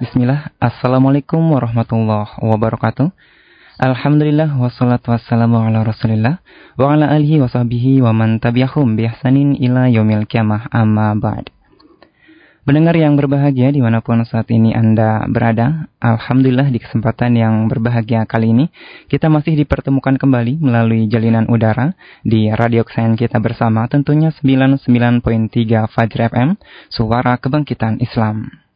Bismillah. Assalamualaikum warahmatullahi wabarakatuh. Alhamdulillah wassalatu wassalamu ala rasulillah wa ala alihi wa sahbihi wa man tabi'ahum bi ihsanin ila yaumil kiamah amma ba'd. Pendengar yang berbahagia di mana pun saat ini Anda berada, Alhamdulillah di kesempatan yang berbahagia kali ini, kita masih dipertemukan kembali melalui jalinan udara di radio kesayangan kita bersama tentunya 99.3 Fajr FM, Suara Kebangkitan Islam.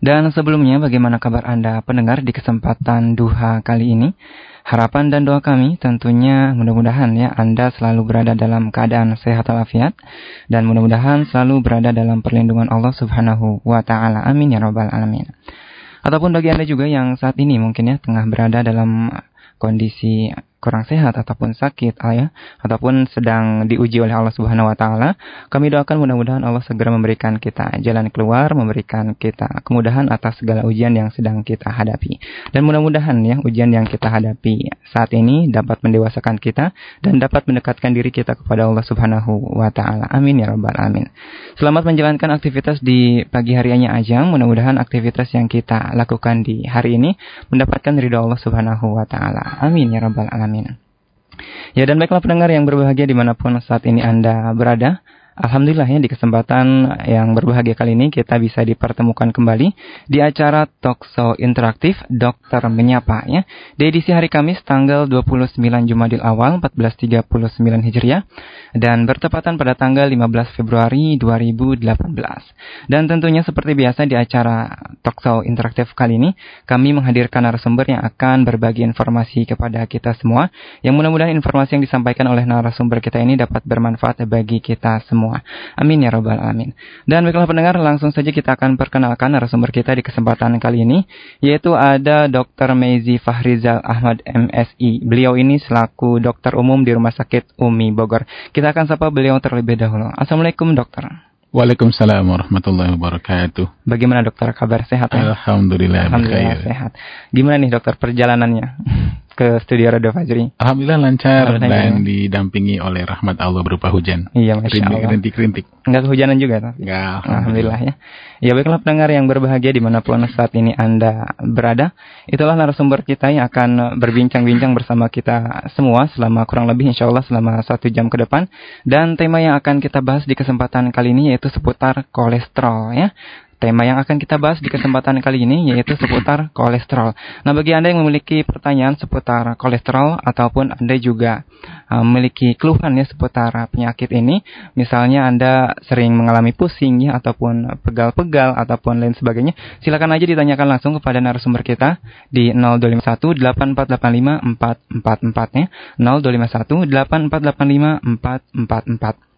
Dan sebelumnya bagaimana kabar Anda pendengar di kesempatan duha kali ini? Harapan dan doa kami tentunya mudah-mudahan ya Anda selalu berada dalam keadaan sehat walafiat dan mudah-mudahan selalu berada dalam perlindungan Allah Subhanahu wa taala. Amin ya rabbal alamin. Ataupun bagi Anda juga yang saat ini mungkin ya tengah berada dalam kondisi kurang sehat ataupun sakit ya ataupun sedang diuji oleh Allah Subhanahu wa taala, kami doakan mudah-mudahan Allah segera memberikan kita jalan keluar, memberikan kita kemudahan atas segala ujian yang sedang kita hadapi. Dan mudah-mudahan ya ujian yang kita hadapi saat ini dapat mendewasakan kita dan dapat mendekatkan diri kita kepada Allah Subhanahu wa taala. Amin ya rabbal alamin. Selamat menjalankan aktivitas di pagi hariannya Ajang. Mudah-mudahan aktivitas yang kita lakukan di hari ini mendapatkan ridho Allah Subhanahu wa taala. Amin ya rabbal alamin. Amin. Ya dan baiklah pendengar yang berbahagia di mana pun saat ini Anda berada. Alhamdulillah ya di kesempatan yang berbahagia kali ini kita bisa dipertemukan kembali di acara Talkshow Interaktif Dokter Menyapa ya. Di edisi hari Kamis tanggal 29 Jumadil Awal 1439 Hijriah dan bertepatan pada tanggal 15 Februari 2018. Dan tentunya seperti biasa di acara Talkshow Interaktif kali ini kami menghadirkan narasumber yang akan berbagi informasi kepada kita semua yang mudah-mudahan informasi yang disampaikan oleh narasumber kita ini dapat bermanfaat bagi kita semua semua. Amin ya robbal alamin. Dan baiklah pendengar, langsung saja kita akan perkenalkan narasumber kita di kesempatan kali ini, yaitu ada Dr. Meizi Fahrizal Ahmad MSI. Beliau ini selaku dokter umum di Rumah Sakit Umi Bogor. Kita akan sapa beliau terlebih dahulu. Assalamualaikum dokter. Waalaikumsalam warahmatullahi wabarakatuh. Bagaimana dokter kabar sehat ya? Alhamdulillah, Alhamdulillah sehat. Gimana nih dokter perjalanannya? Ke studio Radio Fajri? Alhamdulillah lancar Alhamdulillah, dan didampingi oleh rahmat Allah berupa hujan. Iya, Masya Allah. Rintik-rintik. Enggak kehujanan juga? Tuh? Enggak. Alhamdulillah. Alhamdulillah ya. Ya baiklah pendengar yang berbahagia di mana pun saat ini Anda berada. Itulah narasumber kita yang akan berbincang-bincang bersama kita semua selama kurang lebih insya Allah selama satu jam ke depan. Dan tema yang akan kita bahas di kesempatan kali ini yaitu seputar kolesterol ya. Tema yang akan kita bahas di kesempatan kali ini yaitu seputar kolesterol. Nah, bagi Anda yang memiliki pertanyaan seputar kolesterol ataupun Anda juga uh, memiliki keluhan ya seputar penyakit ini, misalnya Anda sering mengalami pusing ya ataupun pegal-pegal ataupun lain sebagainya, silakan aja ditanyakan langsung kepada narasumber kita di 0251 8485 444 ya. 0251 8485 444.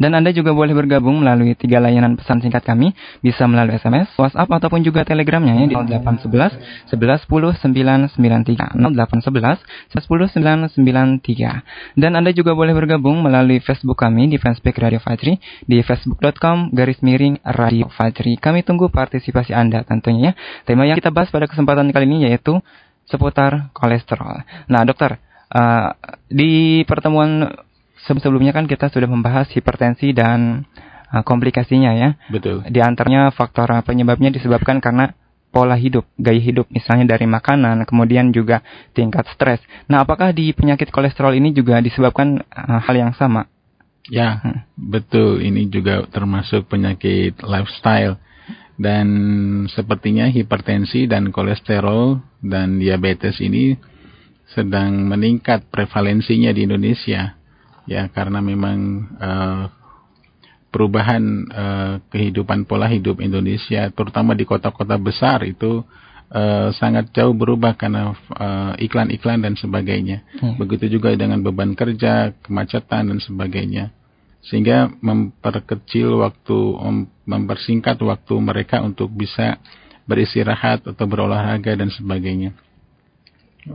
Dan Anda juga boleh bergabung melalui tiga layanan pesan singkat kami, bisa melalui SMS, WhatsApp, ataupun juga Telegramnya ya di 0811 11 10 993 0811 11 10 993. Dan Anda juga boleh bergabung melalui Facebook kami di fanspage Radio Fajri di facebook.com garis miring Radio Fajri. Kami tunggu partisipasi Anda tentunya ya. Tema yang kita bahas pada kesempatan kali ini yaitu seputar kolesterol. Nah, dokter, uh, di pertemuan sebelumnya kan kita sudah membahas hipertensi dan uh, komplikasinya ya. Betul. Di antaranya faktor penyebabnya disebabkan karena pola hidup, gaya hidup misalnya dari makanan, kemudian juga tingkat stres. Nah, apakah di penyakit kolesterol ini juga disebabkan uh, hal yang sama? Ya, hmm. betul. Ini juga termasuk penyakit lifestyle. Dan sepertinya hipertensi dan kolesterol dan diabetes ini sedang meningkat prevalensinya di Indonesia ya karena memang uh, perubahan uh, kehidupan pola hidup Indonesia terutama di kota-kota besar itu uh, sangat jauh berubah karena iklan-iklan uh, dan sebagainya. Hmm. Begitu juga dengan beban kerja, kemacetan dan sebagainya. Sehingga memperkecil waktu mempersingkat waktu mereka untuk bisa beristirahat atau berolahraga dan sebagainya.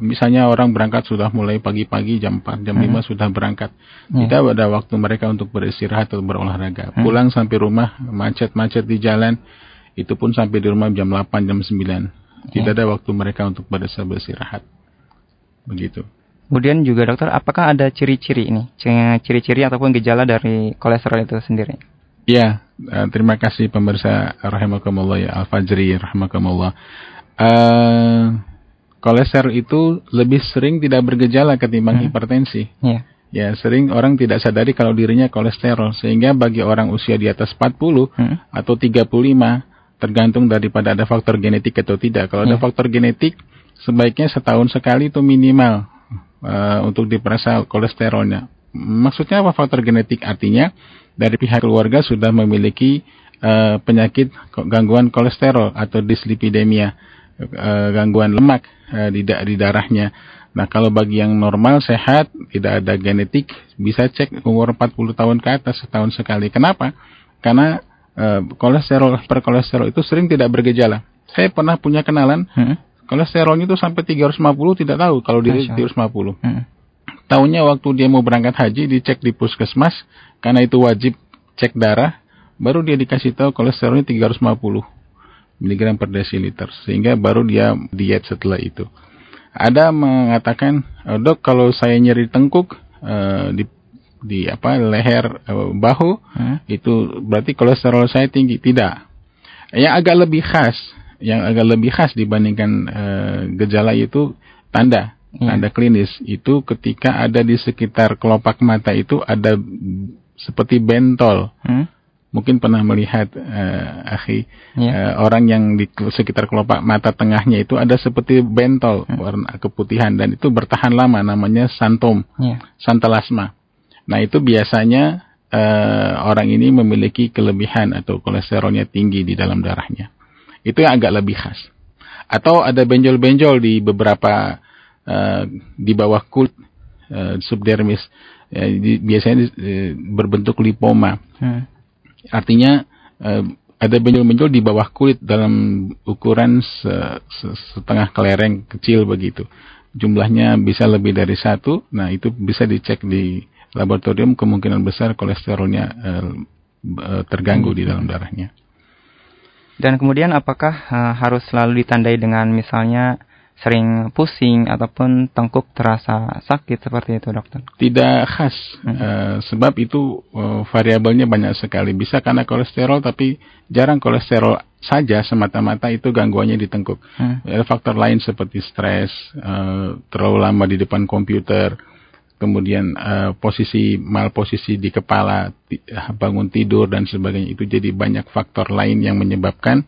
Misalnya orang berangkat sudah mulai pagi-pagi jam 4, jam hmm. 5 sudah berangkat. Hmm. Tidak ada waktu mereka untuk beristirahat atau berolahraga. Hmm. Pulang sampai rumah macet-macet di jalan, itu pun sampai di rumah jam 8, jam 9. Tidak hmm. ada waktu mereka untuk beristirahat. Begitu. Kemudian juga dokter, apakah ada ciri-ciri ini? Ciri-ciri ataupun gejala dari kolesterol itu sendiri? Ya, Uh, terima kasih pemirsa rahimakumullah ya Al-Fajri rahimakumullah. Uh, kolesterol itu lebih sering tidak bergejala ketimbang hmm. hipertensi. Yeah. Ya, sering orang tidak sadari kalau dirinya kolesterol sehingga bagi orang usia di atas 40 hmm. atau 35 tergantung daripada ada faktor genetik atau tidak. Kalau yeah. ada faktor genetik sebaiknya setahun sekali itu minimal uh, untuk diperiksa kolesterolnya. Maksudnya apa faktor genetik? Artinya dari pihak keluarga sudah memiliki uh, penyakit gangguan kolesterol atau dislipidemia, uh, gangguan lemak uh, di, di darahnya. Nah, kalau bagi yang normal, sehat, tidak ada genetik, bisa cek umur 40 tahun ke atas setahun sekali. Kenapa? Karena uh, kolesterol per kolesterol itu sering tidak bergejala. Saya pernah punya kenalan, hmm? kolesterolnya itu sampai 350 tidak tahu kalau dia 350. Hmm. Tahunya waktu dia mau berangkat haji dicek di puskesmas karena itu wajib cek darah, baru dia dikasih tahu kolesterolnya 350 mg per desiliter sehingga baru dia diet setelah itu. Ada mengatakan, eh, dok kalau saya nyeri tengkuk uh, di di apa leher uh, bahu itu berarti kolesterol saya tinggi. Tidak. Yang agak lebih khas, yang agak lebih khas dibandingkan gejala itu tanda hmm. tanda klinis itu ketika ada di sekitar kelopak mata itu ada seperti bentol. Hmm? Mungkin pernah melihat uh, akhi yeah. uh, orang yang di sekitar kelopak mata tengahnya itu ada seperti bentol hmm. warna keputihan dan itu bertahan lama namanya santom yeah. santalasma nah itu biasanya uh, orang ini memiliki kelebihan atau kolesterolnya tinggi di dalam darahnya itu yang agak lebih khas atau ada benjol-benjol di beberapa uh, di bawah kulit uh, subdermis ya, di, biasanya uh, berbentuk lipoma hmm Artinya uh, ada benjol-benjol di bawah kulit dalam ukuran se se setengah kelereng kecil begitu. Jumlahnya bisa lebih dari satu. Nah itu bisa dicek di laboratorium kemungkinan besar kolesterolnya uh, terganggu di dalam darahnya. Dan kemudian apakah uh, harus selalu ditandai dengan misalnya sering pusing ataupun tengkuk terasa sakit seperti itu dokter? Tidak khas, hmm. uh, sebab itu uh, variabelnya banyak sekali. Bisa karena kolesterol tapi jarang kolesterol saja semata-mata itu gangguannya di tengkuk. Hmm. Ada faktor lain seperti stres, uh, terlalu lama di depan komputer, kemudian uh, posisi mal posisi di kepala, bangun tidur dan sebagainya itu jadi banyak faktor lain yang menyebabkan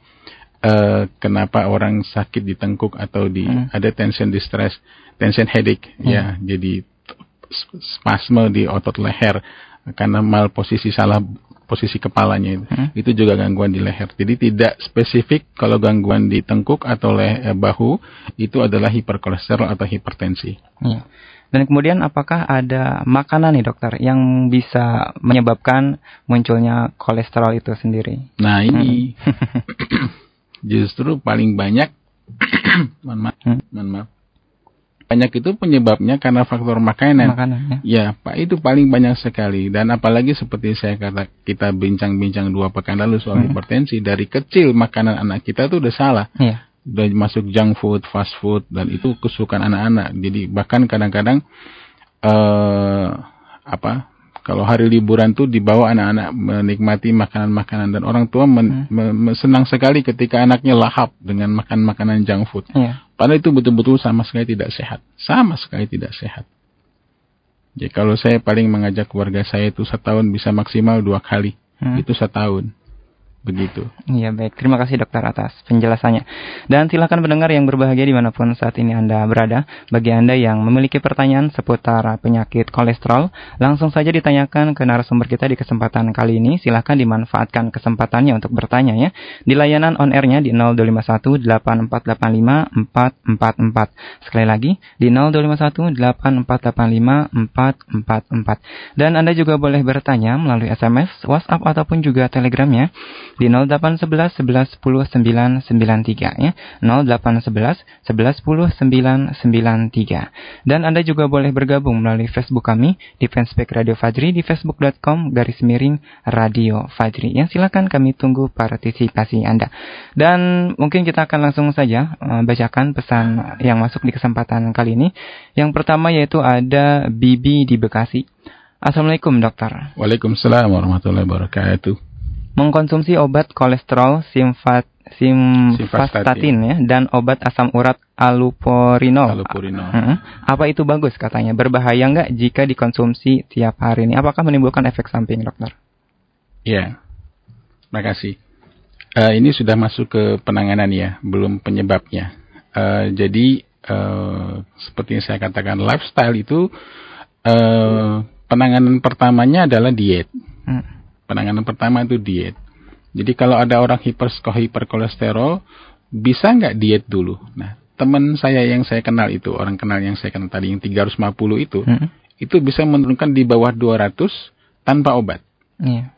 uh, kenapa orang sakit di tengkuk atau di hmm. ada tension distress, tension headache hmm. ya, jadi spasme di otot leher karena mal posisi salah posisi kepalanya itu. Hmm. Itu juga gangguan di leher. Jadi tidak spesifik kalau gangguan di tengkuk atau leh, eh, bahu itu adalah hiperkolesterol atau hipertensi. Ya. Dan kemudian apakah ada makanan nih dokter yang bisa menyebabkan munculnya kolesterol itu sendiri? Nah ini hmm. justru paling banyak mohon maaf, hmm. mohon maaf banyak itu penyebabnya karena faktor makanan. Makanan ya. ya, Pak itu paling banyak sekali dan apalagi seperti saya kata kita bincang-bincang dua pekan lalu soal hmm. hipertensi dari kecil makanan anak kita tuh udah salah. Ya. Udah masuk junk food, fast food dan itu kesukaan anak-anak. Jadi bahkan kadang-kadang eh apa kalau hari liburan tuh dibawa anak-anak menikmati makanan-makanan dan orang tua men, hmm. senang sekali ketika anaknya lahap dengan makan makanan junk food. Yeah. Padahal itu betul-betul sama sekali tidak sehat, sama sekali tidak sehat. Jadi kalau saya paling mengajak keluarga saya itu setahun bisa maksimal dua kali, hmm. itu setahun begitu. Iya baik, terima kasih dokter atas penjelasannya. Dan silakan pendengar yang berbahagia di mana pun saat ini Anda berada. Bagi Anda yang memiliki pertanyaan seputar penyakit kolesterol, langsung saja ditanyakan ke narasumber kita di kesempatan kali ini. Silakan dimanfaatkan kesempatannya untuk bertanya ya. Di layanan on airnya di 0251 8485 444. Sekali lagi di 0251 8485 444. Dan Anda juga boleh bertanya melalui SMS, WhatsApp ataupun juga Telegramnya di 0811 11 10 993 ya. 0811 11 10 993. Dan Anda juga boleh bergabung melalui Facebook kami di fanspage Radio Fajri di facebook.com garis miring Radio Fajri. Ya, silakan kami tunggu partisipasi Anda. Dan mungkin kita akan langsung saja uh, bacakan pesan yang masuk di kesempatan kali ini. Yang pertama yaitu ada Bibi di Bekasi. Assalamualaikum dokter. Waalaikumsalam warahmatullahi wabarakatuh. Mengkonsumsi obat kolesterol simfat simvastatin ya dan obat asam urat alupurinol. Alupurinol. Heeh. Apa itu bagus katanya? Berbahaya nggak jika dikonsumsi tiap hari ini? Apakah menimbulkan efek samping, dokter? Iya. Makasih. Eh, ini sudah masuk ke penanganan ya, belum penyebabnya. Eh, jadi eh, seperti yang saya katakan, lifestyle itu eh, penanganan pertamanya adalah diet. Hmm. Penanganan pertama itu diet. Jadi kalau ada orang hiper hiperkolesterol, bisa nggak diet dulu? Nah, teman saya yang saya kenal itu, orang kenal yang saya kenal tadi yang 350 itu, Hmm. itu bisa menurunkan di bawah 200 tanpa obat. Iya.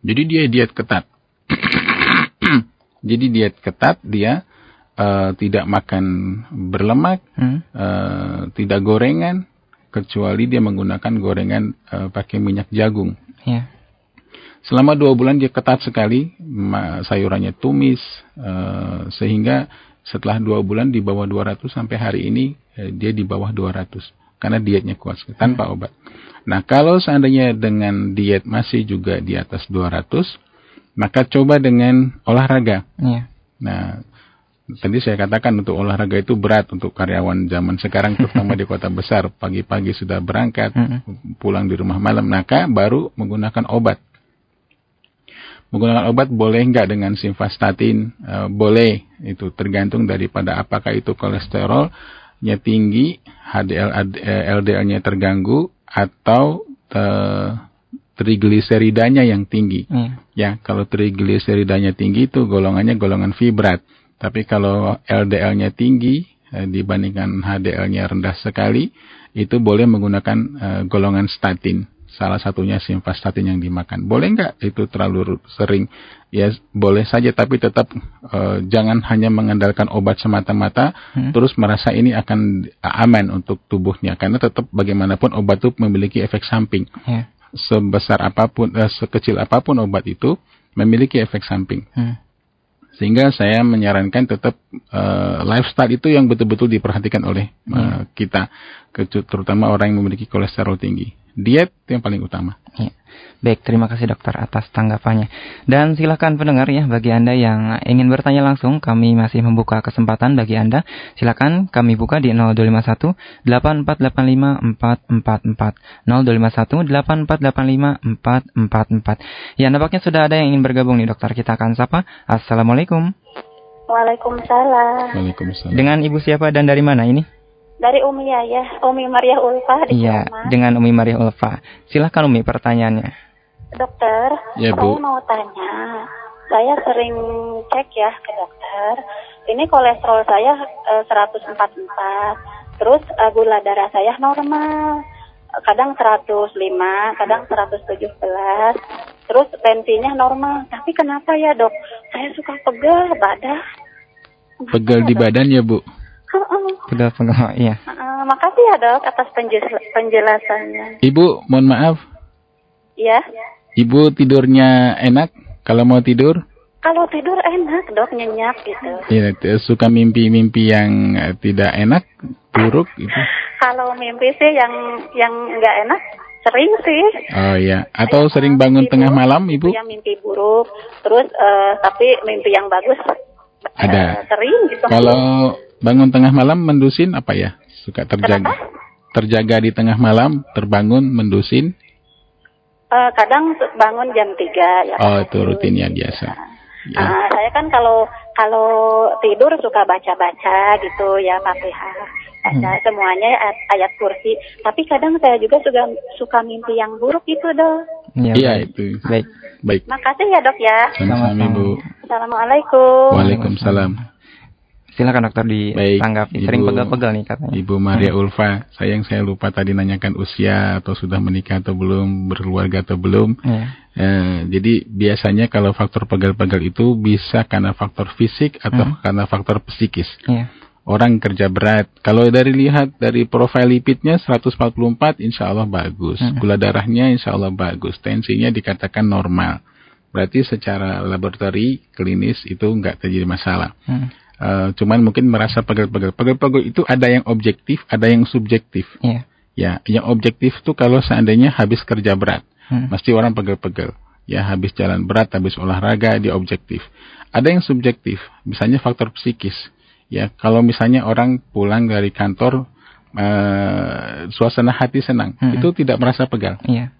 Jadi dia diet ketat. Jadi diet ketat dia eh, tidak makan berlemak, Hmm. eh, tidak gorengan, kecuali dia menggunakan gorengan eh, pakai minyak jagung. Iya. Selama dua bulan dia ketat sekali, sayurannya tumis, eh, sehingga setelah dua bulan di bawah 200 sampai hari ini eh, dia di bawah 200 karena dietnya kuat sekali, tanpa obat. Nah kalau seandainya dengan diet masih juga di atas 200, maka coba dengan olahraga. Iya. Nah tadi saya katakan untuk olahraga itu berat untuk karyawan zaman sekarang terutama di kota besar pagi-pagi sudah berangkat pulang di rumah malam maka baru menggunakan obat menggunakan obat boleh nggak dengan simvastatin Eh, boleh itu tergantung daripada apakah itu kolesterolnya tinggi HDL eh, LDL-nya terganggu atau eh, trigliseridanya yang tinggi Iya. Ya, kalau trigliseridanya tinggi itu golongannya golongan fibrat. Tapi kalau LDL-nya tinggi eh, dibandingkan HDL-nya rendah sekali, itu boleh menggunakan eh, golongan statin. Salah satunya simvastatin yang dimakan. Boleh nggak itu terlalu sering? Ya, boleh saja, tapi tetap eh, jangan hanya mengandalkan obat semata-mata, Hmm. terus merasa ini akan aman untuk tubuhnya. Karena tetap bagaimanapun obat itu memiliki efek samping Iya. sebesar apa pun, eh, sekecil apa pun obat itu memiliki efek samping. Hmm. Sehingga saya menyarankan tetap eh, lifestyle itu yang betul-betul diperhatikan oleh eh, kita, kecu- terutama orang yang memiliki kolesterol tinggi. Diet itu yang paling utama. Iya. Baik, terima kasih dokter atas tanggapannya. Dan silakan pendengar ya, bagi Anda yang ingin bertanya langsung, kami masih membuka kesempatan bagi Anda. Silakan kami buka di 0251 8485 444. 0251 8485 444. Ya, nampaknya sudah ada yang ingin bergabung nih dokter. Kita akan sapa. Assalamualaikum. Waalaikumsalam. Waalaikumsalam. Dengan ibu siapa dan dari mana ini? Dari Umi Yayah, Umi Maria Ulfa di Iya, Ciamas. dengan Umi Maria Ulfa. Silahkan Umi pertanyaannya. Dokter, Ya, saya mau tanya. Saya sering cek ya ke dokter. Ini kolesterol saya eh, 144. Terus eh, gula darah saya normal. Kadang 105, kadang 117. Terus tensinya normal. Tapi kenapa ya, Dok? Saya suka pegel badan. Pegel ya, di badan ya, Bu? Heeh. Pegal-pegal, iya. Heeh, makasih ya, Dok, atas penjelasannya. Ibu, mohon maaf. Ya. Ibu tidurnya enak kalau mau tidur? Kalau tidur enak dok nyenyak gitu. Iya, suka mimpi-mimpi yang eh, tidak enak, buruk itu. Kalau mimpi sih yang yang nggak enak sering sih. Oh iya, atau Kayak, sering eh, bangun mimpi tengah buruk, malam, Ibu? Yang mimpi buruk, terus eh, tapi mimpi yang bagus eh, Ada. sering gitu. Kalau bangun tengah malam mendusin apa ya? Suka terjaga. Kenapa? Terjaga di tengah malam, terbangun mendusin. Eh, kadang bangun jam 3 ya. Oh, itu rutinnya biasa. Ya. Ah, saya kan kalau kalau tidur suka baca-baca gitu ya Fatihah. Baca Hmm. semuanya ayat, ayat kursi. Tapi kadang saya juga suka suka mimpi yang buruk gitu dok. Iya, baik. itu. Baik. Baik. Makasih ya dok ya. Sama-sama, Sama-sama. Ibu. Assalamualaikum. Waalaikumsalam. Silakan dokter ditanggapi. Ibu- Sering pegal-pegal nih katanya. Ibu Maria Ulfa, sayang saya lupa tadi nanyakan usia atau sudah menikah atau belum, berkeluarga atau belum. Iya. Eh, jadi biasanya kalau faktor pegal-pegal itu bisa karena faktor fisik atau Hmm. karena faktor psikis. Iya. Orang kerja berat. Kalau dari lihat dari profil lipidnya 144 insya Allah bagus. Hmm. Gula darahnya insya Allah bagus. Tensinya dikatakan normal. Berarti secara laboratori klinis itu nggak terjadi masalah. Hmm. Eh, cuman mungkin merasa pegel-pegel. Pegel-pegel itu ada yang objektif, ada yang subjektif. Iya. Ya, yang objektif itu kalau seandainya habis kerja berat, Hmm. mesti orang pegel-pegel. ya habis jalan berat, habis olahraga, dia objektif. Ada yang subjektif, misalnya faktor psikis. Ya, kalau misalnya orang pulang dari kantor uh, suasana hati senang, hmm. itu tidak merasa pegal. Iya.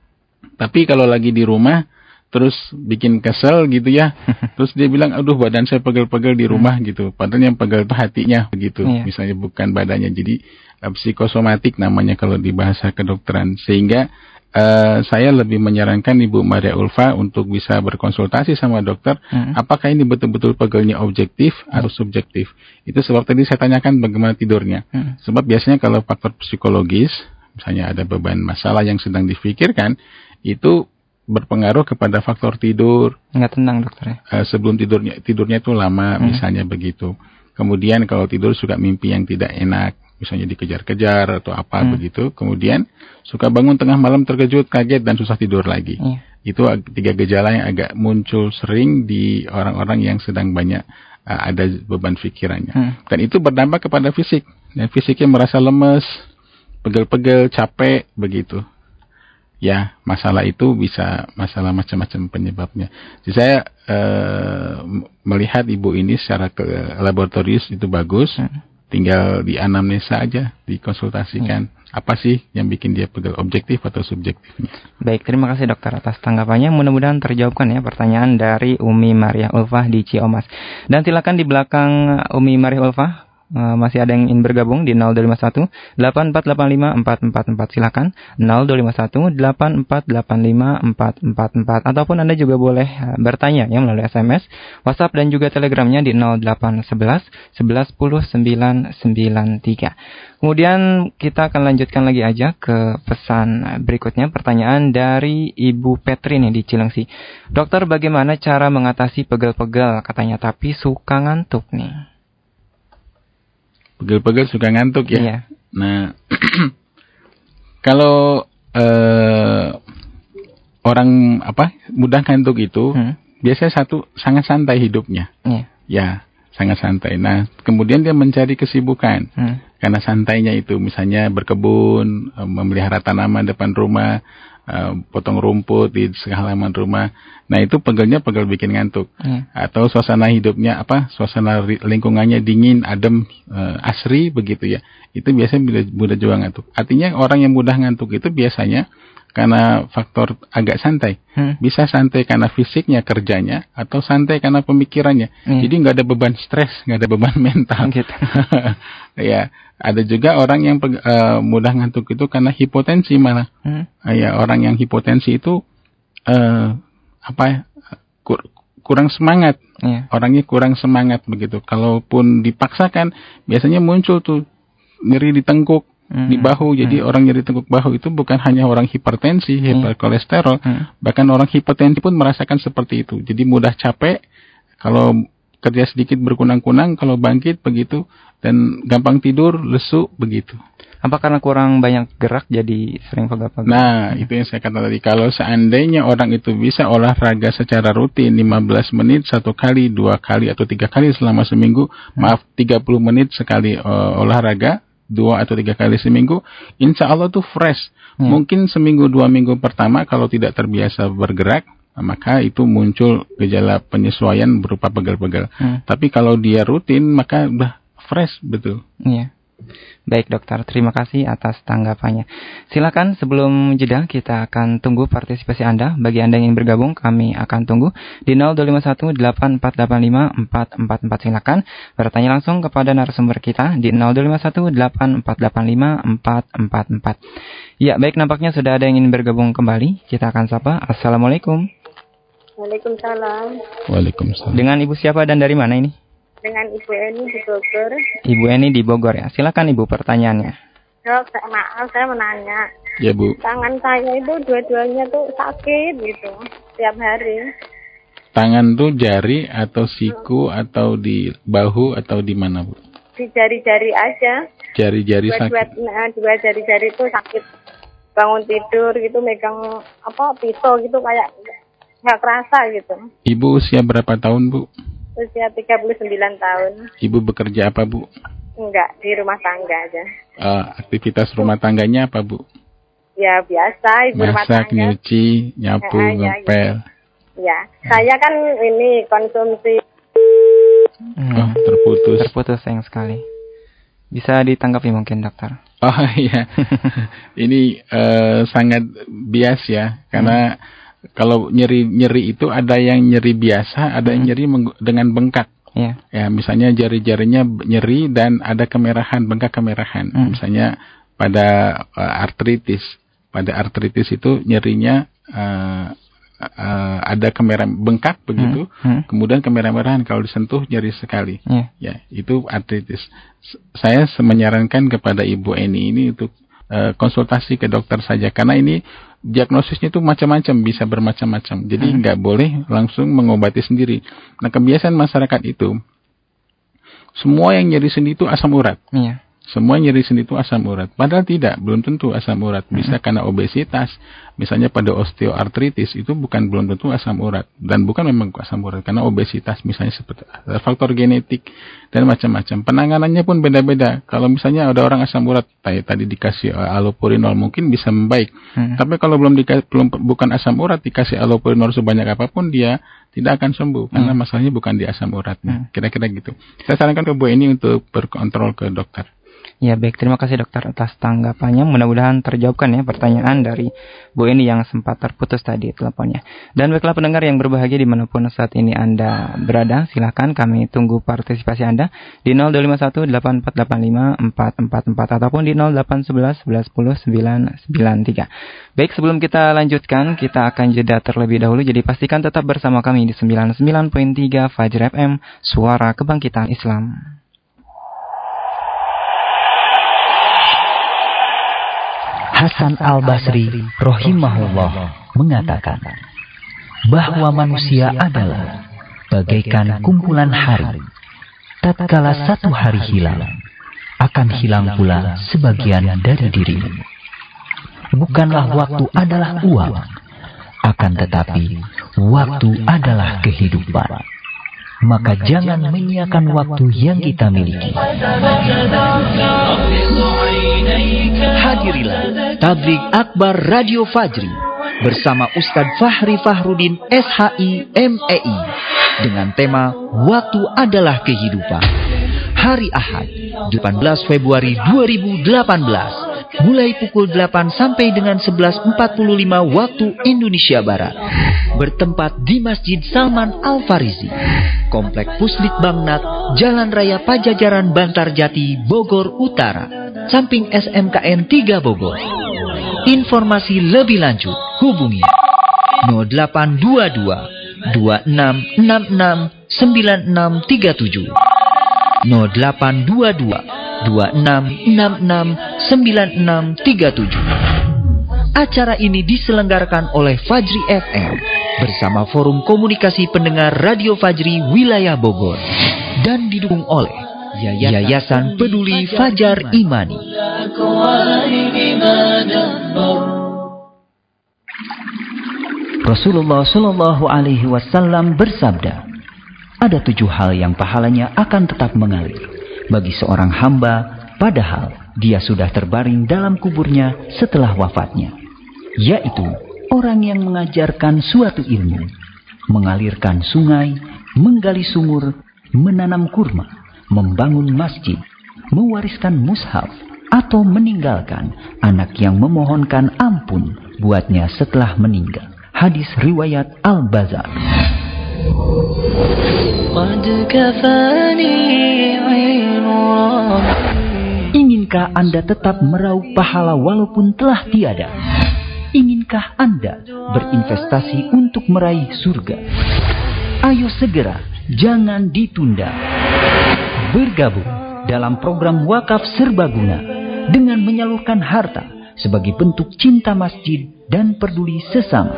Tapi kalau lagi di rumah terus bikin kesel gitu ya. terus dia bilang, aduh badan saya pegel-pegel di rumah hmm. gitu. Padahal yang pegel itu hatinya begitu. Iya. Misalnya bukan badannya. Jadi uh, psikosomatik namanya kalau di bahasa kedokteran. Sehingga uh, saya lebih menyarankan Ibu Maria Ulfa untuk bisa berkonsultasi sama dokter. Hmm. Apakah ini betul-betul pegelnya objektif hmm. atau subjektif. Itu sebab tadi saya tanyakan bagaimana tidurnya. Hmm. Sebab biasanya kalau faktor psikologis, misalnya ada beban masalah yang sedang difikirkan, itu berpengaruh kepada faktor tidur. Nggak tenang dokter ya? Uh, sebelum tidurnya tidurnya itu lama hmm. misalnya begitu. Kemudian kalau tidur suka mimpi yang tidak enak, misalnya dikejar-kejar atau apa hmm. begitu. Kemudian suka bangun tengah malam terkejut, kaget dan susah tidur lagi. Hmm. Itu tiga gejala yang agak muncul sering di orang-orang yang sedang banyak uh, ada beban pikirannya. Hmm. Dan itu berdampak kepada fisik. Dan fisiknya merasa lemes, pegel-pegel, capek begitu ya masalah itu bisa masalah macam-macam penyebabnya. Jadi saya uh, melihat ibu ini secara ke laboratorius itu bagus, tinggal di anamnesa aja, dikonsultasikan. Hmm. Apa sih yang bikin dia pegel objektif atau subjektifnya? Baik, terima kasih dokter atas tanggapannya. Mudah-mudahan terjawabkan ya pertanyaan dari Umi Maria Ulfah di Ciomas. Dan silakan di belakang Umi Maria Ulfah Uh, masih ada yang ingin bergabung di 0251 8485 444 silakan 0251 8485 444 ataupun Anda juga boleh uh, bertanya ya melalui SMS, WhatsApp dan juga Telegramnya di 0811 11 10 993. Kemudian kita akan lanjutkan lagi aja ke pesan berikutnya pertanyaan dari Ibu Petri nih di Cilengsi. Dokter bagaimana cara mengatasi pegel-pegel katanya tapi suka ngantuk nih. Pegel-pegel suka ngantuk ya. Iya. Nah, kalau uh, orang apa mudah ngantuk itu hmm. biasanya satu sangat santai hidupnya. Iya. Ya, sangat santai. Nah, kemudian dia mencari kesibukan. Hmm. Karena santainya itu misalnya berkebun, eh, memelihara tanaman depan rumah, uh, potong rumput di halaman rumah. Nah itu pegelnya pegel bikin ngantuk. Hmm. Atau suasana hidupnya apa? Suasana lingkungannya dingin, adem, uh, asri begitu ya. Itu biasanya mudah, mudah juga ngantuk. Artinya orang yang mudah ngantuk itu biasanya karena faktor agak santai. Hmm. Bisa santai karena fisiknya kerjanya atau santai karena pemikirannya. Hmm. Jadi nggak ada beban stres, nggak ada beban mental. Gitu. ya, ada juga orang yang uh, mudah ngantuk itu karena hipotensi malah. Hmm. Uh, ya, orang yang hipotensi itu uh, apa ya? Kur kurang semangat. Yeah. Orangnya kurang semangat begitu. Kalaupun dipaksakan biasanya muncul tuh nyeri di tengkuk, hmm. di bahu. Jadi hmm. orang nyeri tengkuk bahu itu bukan hanya orang hipertensi, hmm. hiperkolesterol, hmm. bahkan orang hipertensi pun merasakan seperti itu. Jadi mudah capek kalau kerja sedikit berkunang-kunang, kalau bangkit begitu dan gampang tidur, lesu begitu. Apa karena kurang banyak gerak jadi sering pegel-pegel? Nah, itu yang saya katakan tadi. Kalau seandainya orang itu bisa olahraga secara rutin 15 menit satu kali, dua kali atau tiga kali selama seminggu, hmm. maaf 30 menit sekali uh, olahraga, dua atau tiga kali seminggu, insya Allah tuh fresh. Hmm. Mungkin seminggu dua minggu pertama kalau tidak terbiasa bergerak, maka itu muncul gejala penyesuaian berupa pegel-pegel. Hmm. Tapi kalau dia rutin, maka udah fresh betul. Iya. Baik dokter, terima kasih atas tanggapannya. Silakan sebelum jeda kita akan tunggu partisipasi Anda. Bagi Anda yang ingin bergabung, kami akan tunggu di 0251 8485 444. Silakan bertanya langsung kepada narasumber kita di 0251 8485 444. Ya, baik nampaknya sudah ada yang ingin bergabung kembali. Kita akan sapa. Assalamualaikum. Waalaikumsalam. Waalaikumsalam. Dengan Ibu siapa dan dari mana ini? Dengan Ibu Eni di Bogor. Ibu Eni di Bogor ya. Silakan Ibu pertanyaannya. Dok, saya, maaf saya menanya. Ya Bu. Tangan saya itu dua-duanya tuh sakit gitu tiap hari. Tangan tuh jari atau siku hmm. atau di bahu atau di mana Bu? Di jari-jari aja. Jari-jari sakit. Dua, nah, dua jari-jari itu sakit. Bangun tidur gitu megang apa pisau gitu kayak nggak kerasa gitu. Ibu usia berapa tahun Bu? Usia 39 tahun. Ibu bekerja apa, Bu? Enggak, di rumah tangga aja. Uh, aktivitas rumah tangganya apa, Bu? Ya, biasa, ibu Masak, rumah tangga. nyuci, nyapu, ya, ngepel. Ya, Ya, saya kan ini konsumsi. Hmm. Oh, terputus. Terputus sayang sekali. Bisa ditanggapi mungkin dokter. Oh iya, ini eh, sangat bias ya, karena kalau nyeri nyeri itu ada yang nyeri biasa, ada yang nyeri menggu- dengan bengkak. Ya. Ya, misalnya jari-jarinya nyeri dan ada kemerahan, bengkak kemerahan. Hmm. Misalnya pada eh, artritis, pada artritis itu nyerinya eh, eh, ada kemerahan bengkak begitu, Hmm. kemudian kemerah-merahan kalau disentuh nyeri sekali. Ya. Ya, itu artritis. Saya menyarankan kepada Ibu Eni ini untuk konsultasi ke dokter saja karena ini diagnosisnya itu macam-macam, bisa bermacam-macam. Jadi Hmm. nggak boleh langsung mengobati sendiri. Nah, kebiasaan masyarakat itu semua yang nyeri sendi itu asam urat. Iya. Semua nyeri sendi itu asam urat. Padahal tidak, belum tentu asam urat. Bisa karena obesitas, misalnya pada osteoartritis itu bukan belum tentu asam urat dan bukan memang asam urat karena obesitas misalnya seperti faktor genetik dan macam-macam. Penanganannya pun beda-beda. Kalau misalnya ada orang asam urat tadi dikasih eh, allopurinol mungkin bisa membaik. Hmm. Tapi kalau belum dikasih belum bukan asam urat dikasih allopurinol sebanyak apa pun dia tidak akan sembuh karena masalahnya bukan di asam uratnya. Kira-kira gitu. Saya sarankan ke Bu ini untuk berkontrol ke dokter. Ya baik, terima kasih dokter atas tanggapannya. Mudah-mudahan terjawabkan ya pertanyaan dari Bu Eni yang sempat terputus tadi teleponnya. Dan baiklah pendengar yang berbahagia di mana pun saat ini Anda berada, silahkan kami tunggu partisipasi Anda di 0251848544 ataupun di 0811110993. Baik, sebelum kita lanjutkan, kita akan jeda terlebih dahulu. Jadi pastikan tetap bersama kami di 99.3 Fajr FM, Suara Kebangkitan Islam. Hasan al-Basri rahimahullah mengatakan bahwa manusia adalah bagaikan kumpulan hari. Tatkala satu hari hilang, akan hilang pula sebagian dari dirimu. Bukanlah waktu adalah uang, akan tetapi waktu adalah kehidupan. Maka jangan menyiakan waktu yang kita miliki. Hadirilah Tablik Akbar Radio Fajri bersama Ustadz Fahri Fahrudin SHI MEI dengan tema Waktu adalah Kehidupan. Hari Ahad, 18 Februari 2018 mulai pukul 8 sampai dengan 11.45 waktu Indonesia Barat. Bertempat di Masjid Salman Al-Farizi, Komplek Puslit Bangnat, Jalan Raya Pajajaran Bantarjati, Bogor Utara, samping SMKN 3 Bogor. Informasi lebih lanjut hubungi 0822 2666 9637 0822 2666 9637. Acara ini diselenggarakan oleh Fajri FM bersama Forum Komunikasi Pendengar Radio Fajri Wilayah Bogor dan didukung oleh Yayasan Peduli Fajar Imani. Rasulullah Shallallahu Alaihi Wasallam bersabda, ada tujuh hal yang pahalanya akan tetap mengalir bagi seorang hamba, padahal dia sudah terbaring dalam kuburnya setelah wafatnya, yaitu orang yang mengajarkan suatu ilmu, mengalirkan sungai, menggali sumur, menanam kurma, membangun masjid, mewariskan mushaf, atau meninggalkan anak yang memohonkan ampun buatnya setelah meninggal. Hadis riwayat Al-Bazar. Inginkah Anda tetap meraup pahala walaupun telah tiada? Inginkah Anda berinvestasi untuk meraih surga? Ayo segera, jangan ditunda. Bergabung dalam program wakaf serbaguna dengan menyalurkan harta sebagai bentuk cinta masjid dan peduli sesama.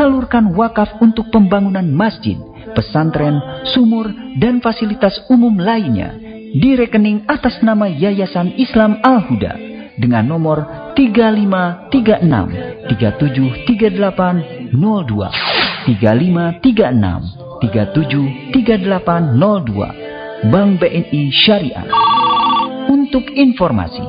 Salurkan wakaf untuk pembangunan masjid, pesantren, sumur, dan fasilitas umum lainnya di rekening atas nama Yayasan Islam Al-Huda dengan nomor 3536 373802 3536 373802 Bank BNI Syariah. Untuk informasi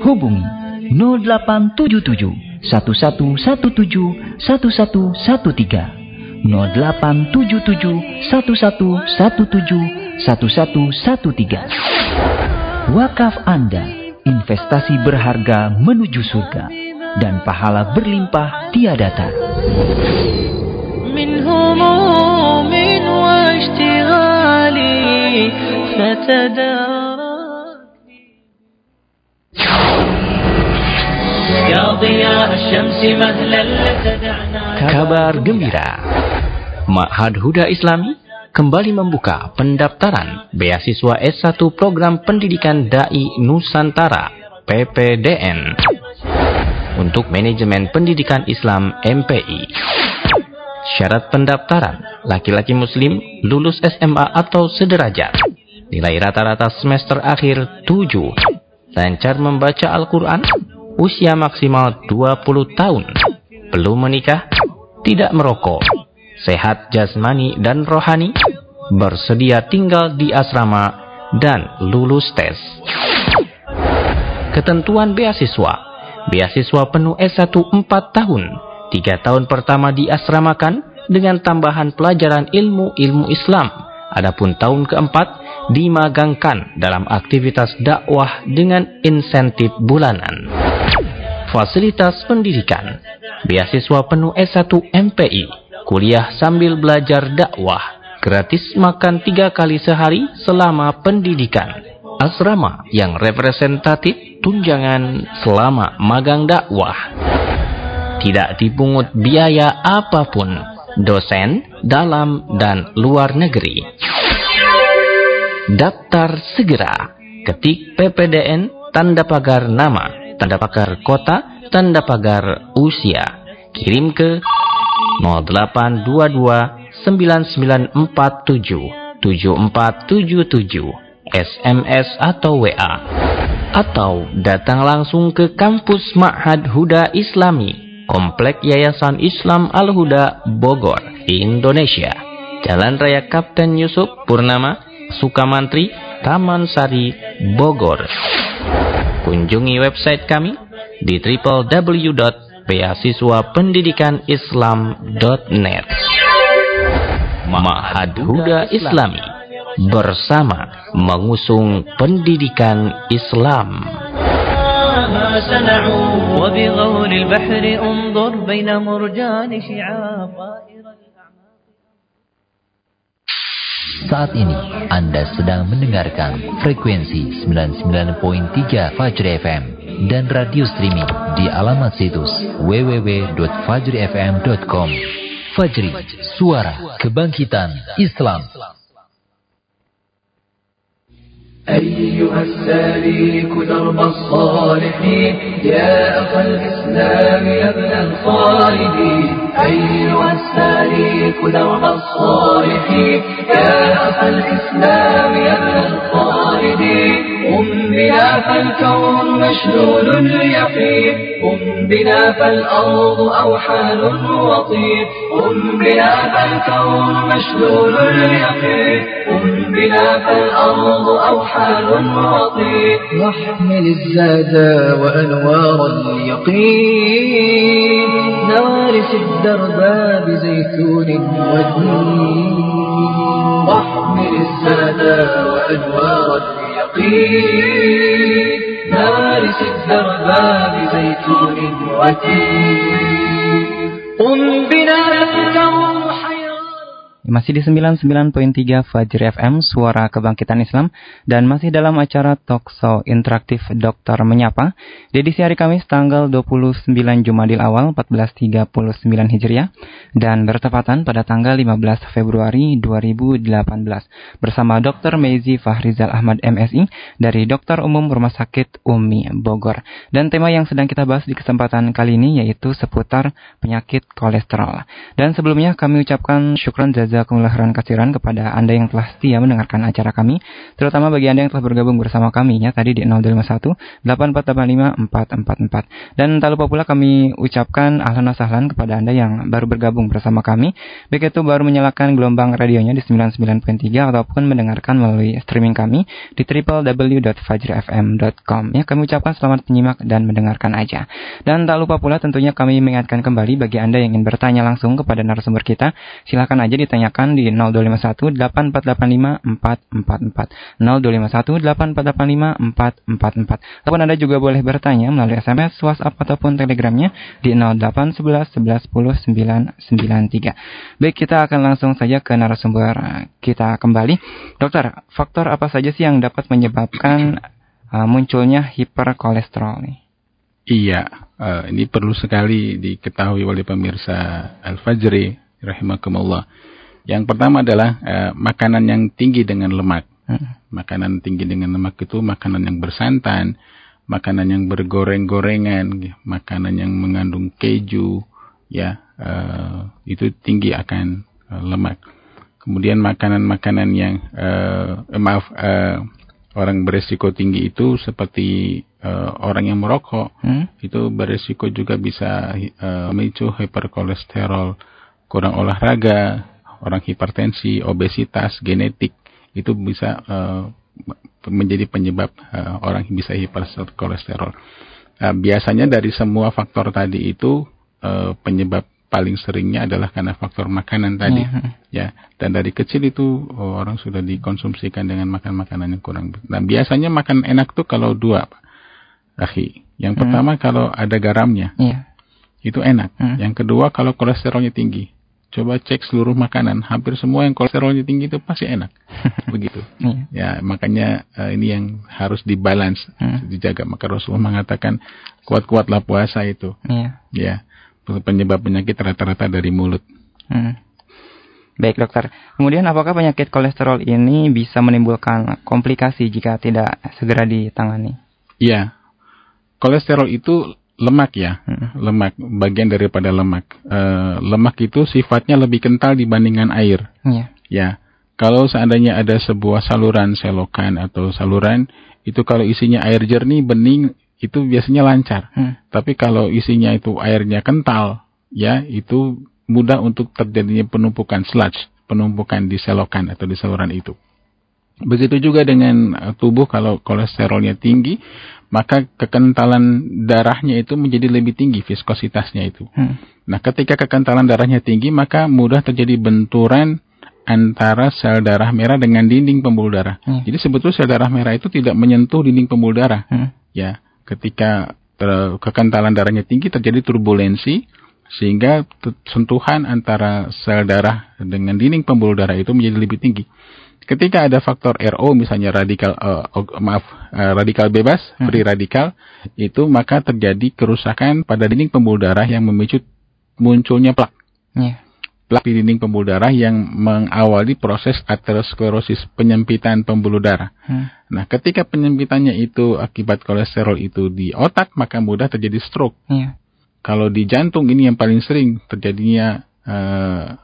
hubungi 0877 1117 1113 0877 1117 1113. Wakaf Anda, investasi berharga menuju surga dan pahala berlimpah tiada tara. من هموم واشتغالي فتداركني Kabar gembira. Ma'had Huda Islami kembali membuka pendaftaran beasiswa S1 Program Pendidikan Dai Nusantara PPDN untuk manajemen pendidikan Islam MPI. Syarat pendaftaran, laki-laki muslim lulus SMA atau sederajat. Nilai rata-rata semester akhir 7. Lancar membaca Al-Quran, usia maksimal 20 tahun. Belum menikah, tidak merokok, sehat jasmani dan rohani, bersedia tinggal di asrama, dan lulus tes. Ketentuan beasiswa. Beasiswa penuh S1 4 tahun. 3 tahun pertama diasramakan dengan tambahan pelajaran ilmu-ilmu Islam. Adapun tahun keempat dimagangkan dalam aktivitas dakwah dengan insentif bulanan. Fasilitas pendidikan. Beasiswa penuh S1 MPI. Kuliah sambil belajar dakwah. Gratis makan tiga kali sehari selama pendidikan asrama yang representatif tunjangan selama magang dakwah. Tidak dipungut biaya apa pun, dosen dalam dan luar negeri. Daftar segera, ketik PPDN tanda pagar nama, tanda pagar kota, tanda pagar usia. Kirim ke 0822 9947 7477 SMS atau WA atau datang langsung ke kampus Ma'had Huda Islami Komplek Yayasan Islam Al-Huda Bogor, Indonesia. Jalan Raya Kapten Yusuf Purnama Sukamantri Taman Sari Bogor. Kunjungi website kami di www.beasiswapendidikan.islam.net Ma'had Huda Islami bersama mengusung pendidikan Islam. ما صنعوا وبغور البحر انظر بين مرجان شعاب طائر الأعماق Saat ini Anda sedang mendengarkan frekuensi 99.3 Fajri FM dan radio streaming di alamat situs www.fajrifm.com. Fajri, suara kebangkitan Islam. أيها السالك درب الصالحين يا أخا الإسلام يا ابن الخالدين. أيها السالك درب الصالحين يا أخا الإسلام يا ابن الخالدين. قم بنا فالكون مشلول اليقين. قم بنا فالأرض أوحال وطين قم بنا فالكون مشلول اليقين. قم بنا فالأرض أوحال وطين واحمل الزاد وأنوار اليقين. نارس الدرب بزيتون ودين واحمل السادة وأنوار اليقين. مارس الدرب بزيتون وتين. قم بنا فكرم Masih di 99.3 Fajri FM, Suara Kebangkitan Islam, dan masih dalam acara Talk Show Interaktif Dokter Menyapa, di edisi hari Kamis tanggal 29 Jumadil Awal 1439 Hijriah, dan bertepatan pada tanggal 15 Februari 2018, bersama Dr. Meizi Fahrizal Ahmad MSI dari Dokter Umum Rumah Sakit Umi Bogor. Dan tema yang sedang kita bahas di kesempatan kali ini yaitu seputar penyakit kolesterol. Dan sebelumnya kami ucapkan syukran jazak jazakumullah khairan katsiran kepada Anda yang telah setia mendengarkan acara kami, terutama bagi Anda yang telah bergabung bersama kami ya tadi di 0251 8485 444. Dan tak lupa pula kami ucapkan ahlan sahlan kepada Anda yang baru bergabung bersama kami, baik itu baru menyalakan gelombang radionya di 99.3 ataupun mendengarkan melalui streaming kami di www.fajrfm.com. Ya, kami ucapkan selamat menyimak dan mendengarkan aja. Dan tak lupa pula tentunya kami mengingatkan kembali bagi Anda yang ingin bertanya langsung kepada narasumber kita, silakan aja ditanyakan di 0251 8485 444. 0251 8485 444. Ataupun Anda juga boleh bertanya melalui SMS, WhatsApp ataupun Telegramnya di 0811 11 10 993. Baik, kita akan langsung saja ke narasumber kita kembali. Dokter, faktor apa saja sih yang dapat menyebabkan uh, munculnya hiperkolesterol nih? Iya, uh, ini perlu sekali diketahui oleh pemirsa Al-Fajri rahimakumullah. Yang pertama adalah uh, makanan yang tinggi dengan lemak. Hmm. Makanan tinggi dengan lemak itu makanan yang bersantan, makanan yang bergoreng-gorengan, makanan yang mengandung keju, ya uh, itu tinggi akan uh, lemak. Kemudian makanan-makanan yang uh, maaf uh, orang beresiko tinggi itu seperti uh, orang yang merokok hmm? itu beresiko juga bisa uh, memicu hiperkolesterol, kurang olahraga, orang hipertensi, obesitas, genetik itu bisa uh, menjadi penyebab uh, orang bisa hiperkolesterol. Uh, biasanya dari semua faktor tadi itu uh, penyebab paling seringnya adalah karena faktor makanan tadi uh-huh. ya dan dari kecil itu oh, orang sudah dikonsumsikan dengan makan makanan yang kurang dan biasanya makan enak tuh kalau dua pak akhi yang uh-huh. pertama kalau ada garamnya yeah. itu enak uh-huh. yang kedua kalau kolesterolnya tinggi coba cek seluruh makanan hampir semua yang kolesterolnya tinggi itu pasti enak begitu yeah. ya makanya uh, ini yang harus dibalance uh-huh. dijaga maka Rasulullah mengatakan kuat-kuatlah puasa itu yeah. ya penyebab penyakit rata-rata dari mulut. Hmm. Baik dokter. Kemudian apakah penyakit kolesterol ini bisa menimbulkan komplikasi jika tidak segera ditangani? Iya. Kolesterol itu lemak ya, lemak bagian daripada lemak. E, lemak itu sifatnya lebih kental dibandingkan air. Iya. Ya. Kalau seandainya ada sebuah saluran selokan atau saluran itu kalau isinya air jernih bening itu biasanya lancar. Hmm. Tapi kalau isinya itu airnya kental, ya itu mudah untuk terjadinya penumpukan sludge, penumpukan di selokan atau di saluran itu. Begitu juga dengan uh, tubuh kalau kolesterolnya tinggi, maka kekentalan darahnya itu menjadi lebih tinggi viskositasnya itu. Hmm. Nah, ketika kekentalan darahnya tinggi, maka mudah terjadi benturan antara sel darah merah dengan dinding pembuluh darah. Hmm. Jadi sebetulnya sel darah merah itu tidak menyentuh dinding pembuluh darah. Hmm. Ya, ketika kekentalan darahnya tinggi terjadi turbulensi sehingga sentuhan antara sel darah dengan dinding pembuluh darah itu menjadi lebih tinggi. Ketika ada faktor RO misalnya radikal uh, maaf uh, radikal bebas, hmm. free radikal itu maka terjadi kerusakan pada dinding pembuluh darah yang memicu munculnya plak. Yeah plak di dinding pembuluh darah yang mengawali proses aterosklerosis penyempitan pembuluh darah. Hmm. Nah, ketika penyempitannya itu akibat kolesterol itu di otak, maka mudah terjadi stroke. Yeah. Kalau di jantung ini yang paling sering terjadinya uh,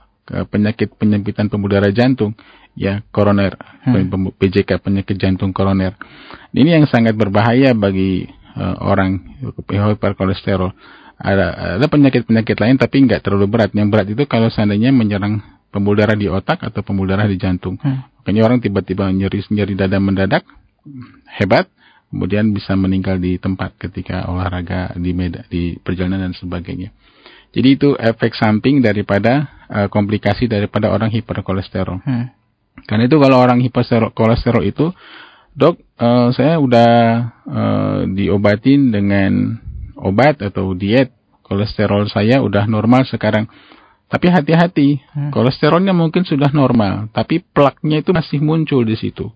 penyakit penyempitan pembuluh darah jantung, ya koroner, hmm. PJK penyakit jantung koroner. Ini yang sangat berbahaya bagi uh, orang hiperkolesterol ada ada penyakit-penyakit lain tapi nggak terlalu berat. Yang berat itu kalau seandainya menyerang pembuluh darah di otak atau pembuluh darah di jantung. Hmm. Makanya orang tiba-tiba nyeri nyeri dada mendadak hebat, kemudian bisa meninggal di tempat ketika olahraga di meda, di perjalanan dan sebagainya. Jadi itu efek samping daripada uh, komplikasi daripada orang hiperkolesterol. Hmm. Karena itu kalau orang hiperkolesterol itu, dok, uh, saya udah uh, diobatin dengan obat atau diet, kolesterol saya udah normal sekarang. Tapi hati-hati, hmm. kolesterolnya mungkin sudah normal, tapi plaknya itu masih muncul di situ.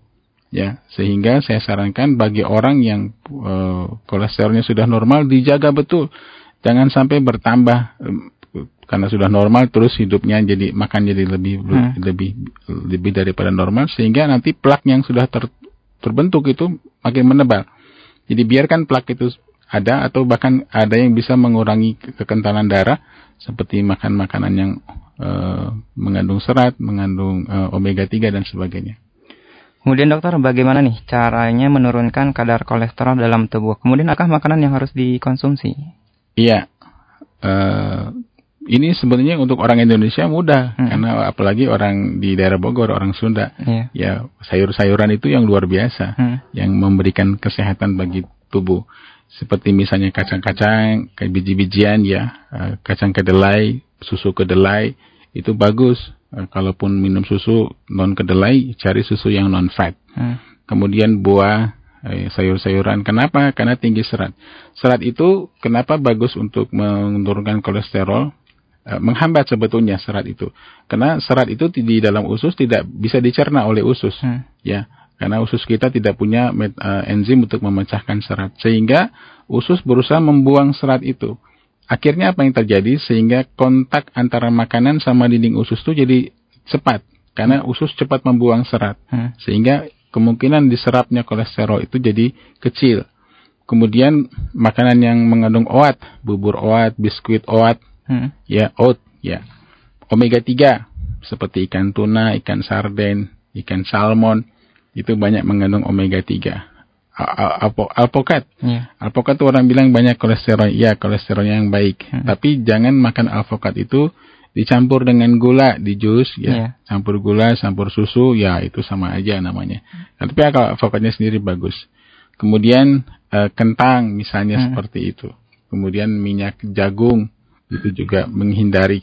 Ya, sehingga saya sarankan bagi orang yang uh, kolesterolnya sudah normal dijaga betul. Jangan sampai bertambah karena sudah normal terus hidupnya jadi makan jadi lebih hmm. lebih lebih daripada normal sehingga nanti plak yang sudah ter, terbentuk itu makin menebal. Jadi biarkan plak itu ada atau bahkan ada yang bisa mengurangi kekentalan darah seperti makan makanan yang uh, mengandung serat, mengandung uh, omega 3 dan sebagainya. Kemudian dokter, bagaimana nih caranya menurunkan kadar kolesterol dalam tubuh? Kemudian apakah makanan yang harus dikonsumsi? Iya, uh, ini sebenarnya untuk orang Indonesia mudah hmm. karena apalagi orang di daerah Bogor, orang Sunda, yeah. ya sayur-sayuran itu yang luar biasa, hmm. yang memberikan kesehatan bagi tubuh. Seperti misalnya kacang-kacang, kayak biji-bijian ya, uh, kacang kedelai, susu kedelai itu bagus Eh, kalaupun minum susu non kedelai, cari susu yang non fat. Hmm. Kemudian buah, eh, sayur-sayuran. Kenapa? Karena tinggi serat. Serat itu kenapa bagus untuk menurunkan kolesterol? Eh, menghambat sebetulnya serat itu. Karena serat itu di dalam usus tidak bisa dicerna oleh usus. Hmm. Ya, karena usus kita tidak punya uh, enzim untuk memecahkan serat. Sehingga usus berusaha membuang serat itu. Akhirnya apa yang terjadi sehingga kontak antara makanan sama dinding usus itu jadi cepat karena usus cepat membuang serat hmm. sehingga kemungkinan diserapnya kolesterol itu jadi kecil. Kemudian makanan yang mengandung oat, bubur oat, biskuit oat, hmm. ya oat, ya omega 3 seperti ikan tuna, ikan sarden, ikan salmon itu banyak mengandung omega 3 alpokat. Yeah. Alpokat itu orang bilang banyak kolesterol. Ya, kolesterolnya yang baik. Hmm. Tapi jangan makan alpokat itu dicampur dengan gula di jus ya. Yeah. Campur gula, campur susu, ya itu sama aja namanya. Nah, tapi kalau alpokatnya sendiri bagus. Kemudian uh, kentang misalnya hmm. seperti itu. Kemudian minyak jagung itu juga menghindari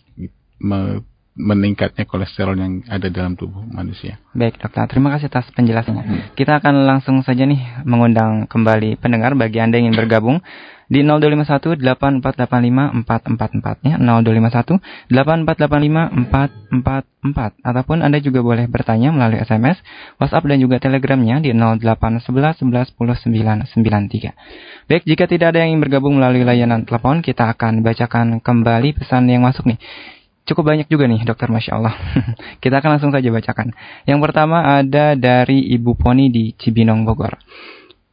me, meningkatnya kolesterol yang ada dalam tubuh manusia. Baik dokter, terima kasih atas penjelasannya. Hmm. Kita akan langsung saja nih mengundang kembali pendengar bagi Anda yang ingin bergabung di 0251 8485 444 ya 0251 8485 444 ataupun Anda juga boleh bertanya melalui SMS, WhatsApp dan juga Telegramnya di 0811 11 10 993. Baik, jika tidak ada yang ingin bergabung melalui layanan telepon, kita akan bacakan kembali pesan yang masuk nih. Cukup banyak juga nih dokter Masya Allah. Kita akan langsung saja bacakan. Yang pertama ada dari Ibu Poni di Cibinong Bogor.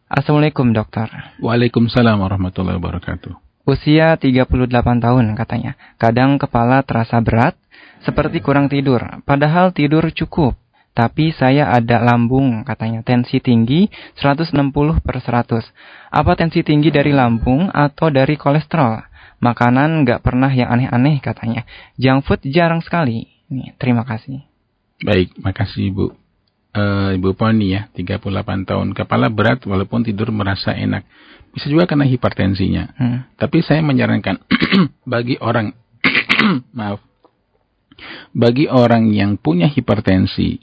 Assalamualaikum dokter. Waalaikumsalam warahmatullahi wabarakatuh. Usia 38 tahun katanya. Kadang kepala terasa berat, seperti kurang tidur. Padahal tidur cukup. Tapi saya ada lambung katanya. Tensi tinggi 160 per 100. Apa tensi tinggi dari lambung atau dari kolesterol? Makanan nggak pernah yang aneh-aneh katanya. Junk food jarang sekali. Nih, terima kasih. Baik, makasih Ibu. Uh, Ibu Poni ya, 38 tahun. Kepala berat walaupun tidur merasa enak. Bisa juga karena hipertensinya. Hmm. Tapi saya menyarankan bagi orang maaf. Bagi orang yang punya hipertensi,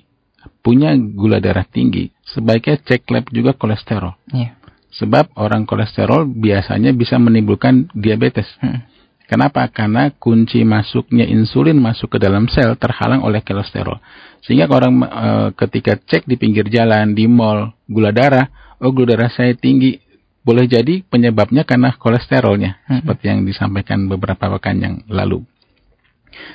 punya gula darah tinggi, sebaiknya cek lab juga kolesterol. Yeah. Sebab orang kolesterol biasanya bisa menimbulkan diabetes. Hmm. Kenapa? Karena kunci masuknya insulin masuk ke dalam sel terhalang oleh kolesterol. Sehingga orang e, ketika cek di pinggir jalan, di mall, gula darah, oh gula darah saya tinggi, boleh jadi penyebabnya karena kolesterolnya, hmm. seperti yang disampaikan beberapa pekan yang lalu.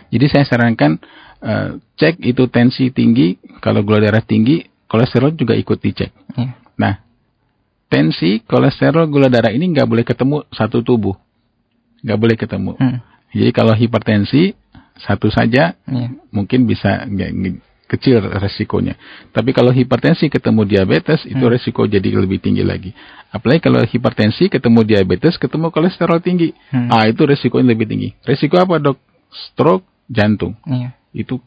Jadi saya sarankan e, cek itu tensi tinggi, kalau gula darah tinggi, kolesterol juga ikut dicek. Hmm. Nah, tensi, kolesterol, gula darah ini nggak boleh ketemu satu tubuh. Nggak boleh ketemu. Hmm. Jadi kalau hipertensi, satu saja yeah. mungkin bisa kecil resikonya. Tapi kalau hipertensi ketemu diabetes, hmm. itu resiko jadi lebih tinggi lagi. Apalagi kalau hipertensi ketemu diabetes, ketemu kolesterol tinggi. Hmm. Ah, itu resikonya lebih tinggi. Resiko apa dok? Stroke, jantung. Yeah. Itu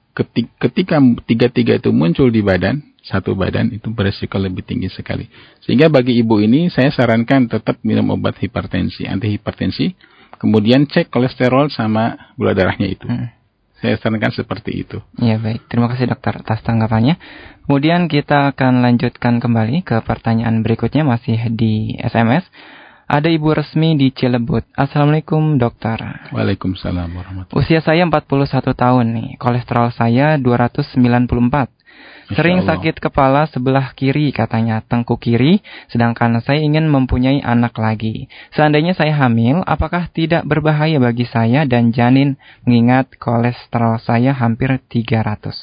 ketika tiga-tiga itu muncul di badan, satu badan itu beresiko lebih tinggi sekali. Sehingga bagi ibu ini saya sarankan tetap minum obat hipertensi, anti hipertensi, kemudian cek kolesterol sama gula darahnya itu. Hmm. Saya sarankan seperti itu. Ya baik, terima kasih dokter atas tanggapannya. Kemudian kita akan lanjutkan kembali ke pertanyaan berikutnya masih di SMS. Ada Ibu Resmi di Cilebut. Assalamualaikum dokter. Waalaikumsalam warahmatullahi Usia saya 41 tahun nih. Kolesterol saya 294. Sering sakit kepala sebelah kiri katanya, tengkuk kiri, sedangkan saya ingin mempunyai anak lagi. Seandainya saya hamil, apakah tidak berbahaya bagi saya dan janin mengingat kolesterol saya hampir 300?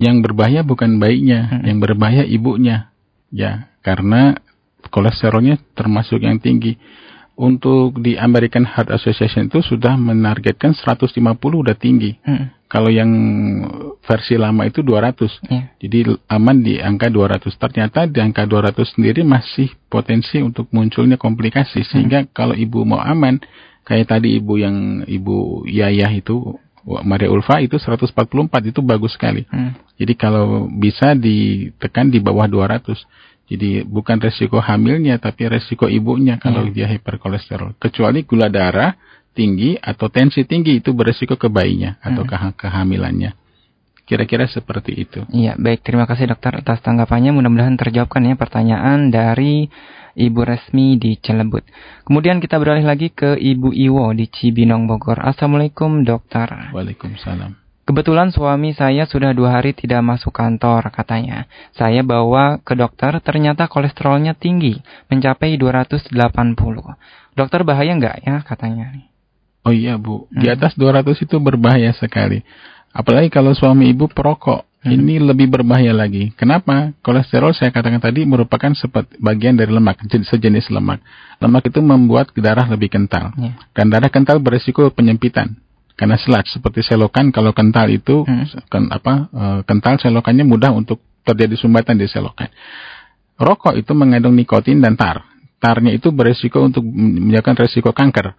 Yang berbahaya bukan bayinya, hmm. yang berbahaya ibunya. Ya, karena kolesterolnya termasuk yang tinggi. untuk di American Heart Association itu sudah menargetkan 150 udah tinggi. Hmm. Kalau yang versi lama itu 200. Iya. Jadi aman di angka 200. Ternyata di angka 200 sendiri masih potensi untuk munculnya komplikasi. Sehingga kalau ibu mau aman, kayak tadi ibu yang ibu Yayah itu Maria Ulfa itu 144 itu bagus sekali. Hmm. Jadi kalau bisa ditekan di bawah 200. Jadi bukan resiko hamilnya tapi resiko ibunya kalau Iya. dia hiperkolesterol. Kecuali gula darah tinggi atau tensi tinggi itu beresiko ke bayinya atau ke kehamilannya. Kira-kira seperti itu. Iya, baik. Terima kasih dokter atas tanggapannya. Mudah-mudahan terjawabkan ya pertanyaan dari Ibu Resmi di Celebut. Kemudian kita beralih lagi ke Ibu Iwo di Cibinong, Bogor. Assalamualaikum dokter. Waalaikumsalam. Kebetulan suami saya sudah dua hari tidak masuk kantor, katanya. Saya bawa ke dokter, ternyata kolesterolnya tinggi, mencapai 280. Dokter bahaya nggak ya, katanya. Oh iya Bu, di Hmm. atas 200 itu berbahaya sekali. Apalagi kalau suami ibu perokok, Hmm. ini lebih berbahaya lagi. Kenapa? Kolesterol saya katakan tadi merupakan seperti bagian dari lemak, jen- sejenis lemak. Lemak itu membuat darah lebih kental. Iya. Dan darah kental berisiko penyempitan. Karena selat seperti selokan kalau kental itu Hmm. ken- apa eh, kental selokannya mudah untuk terjadi sumbatan di selokan. Rokok itu mengandung nikotin dan tar. Tarnya itu beresiko untuk menyebabkan resiko kanker.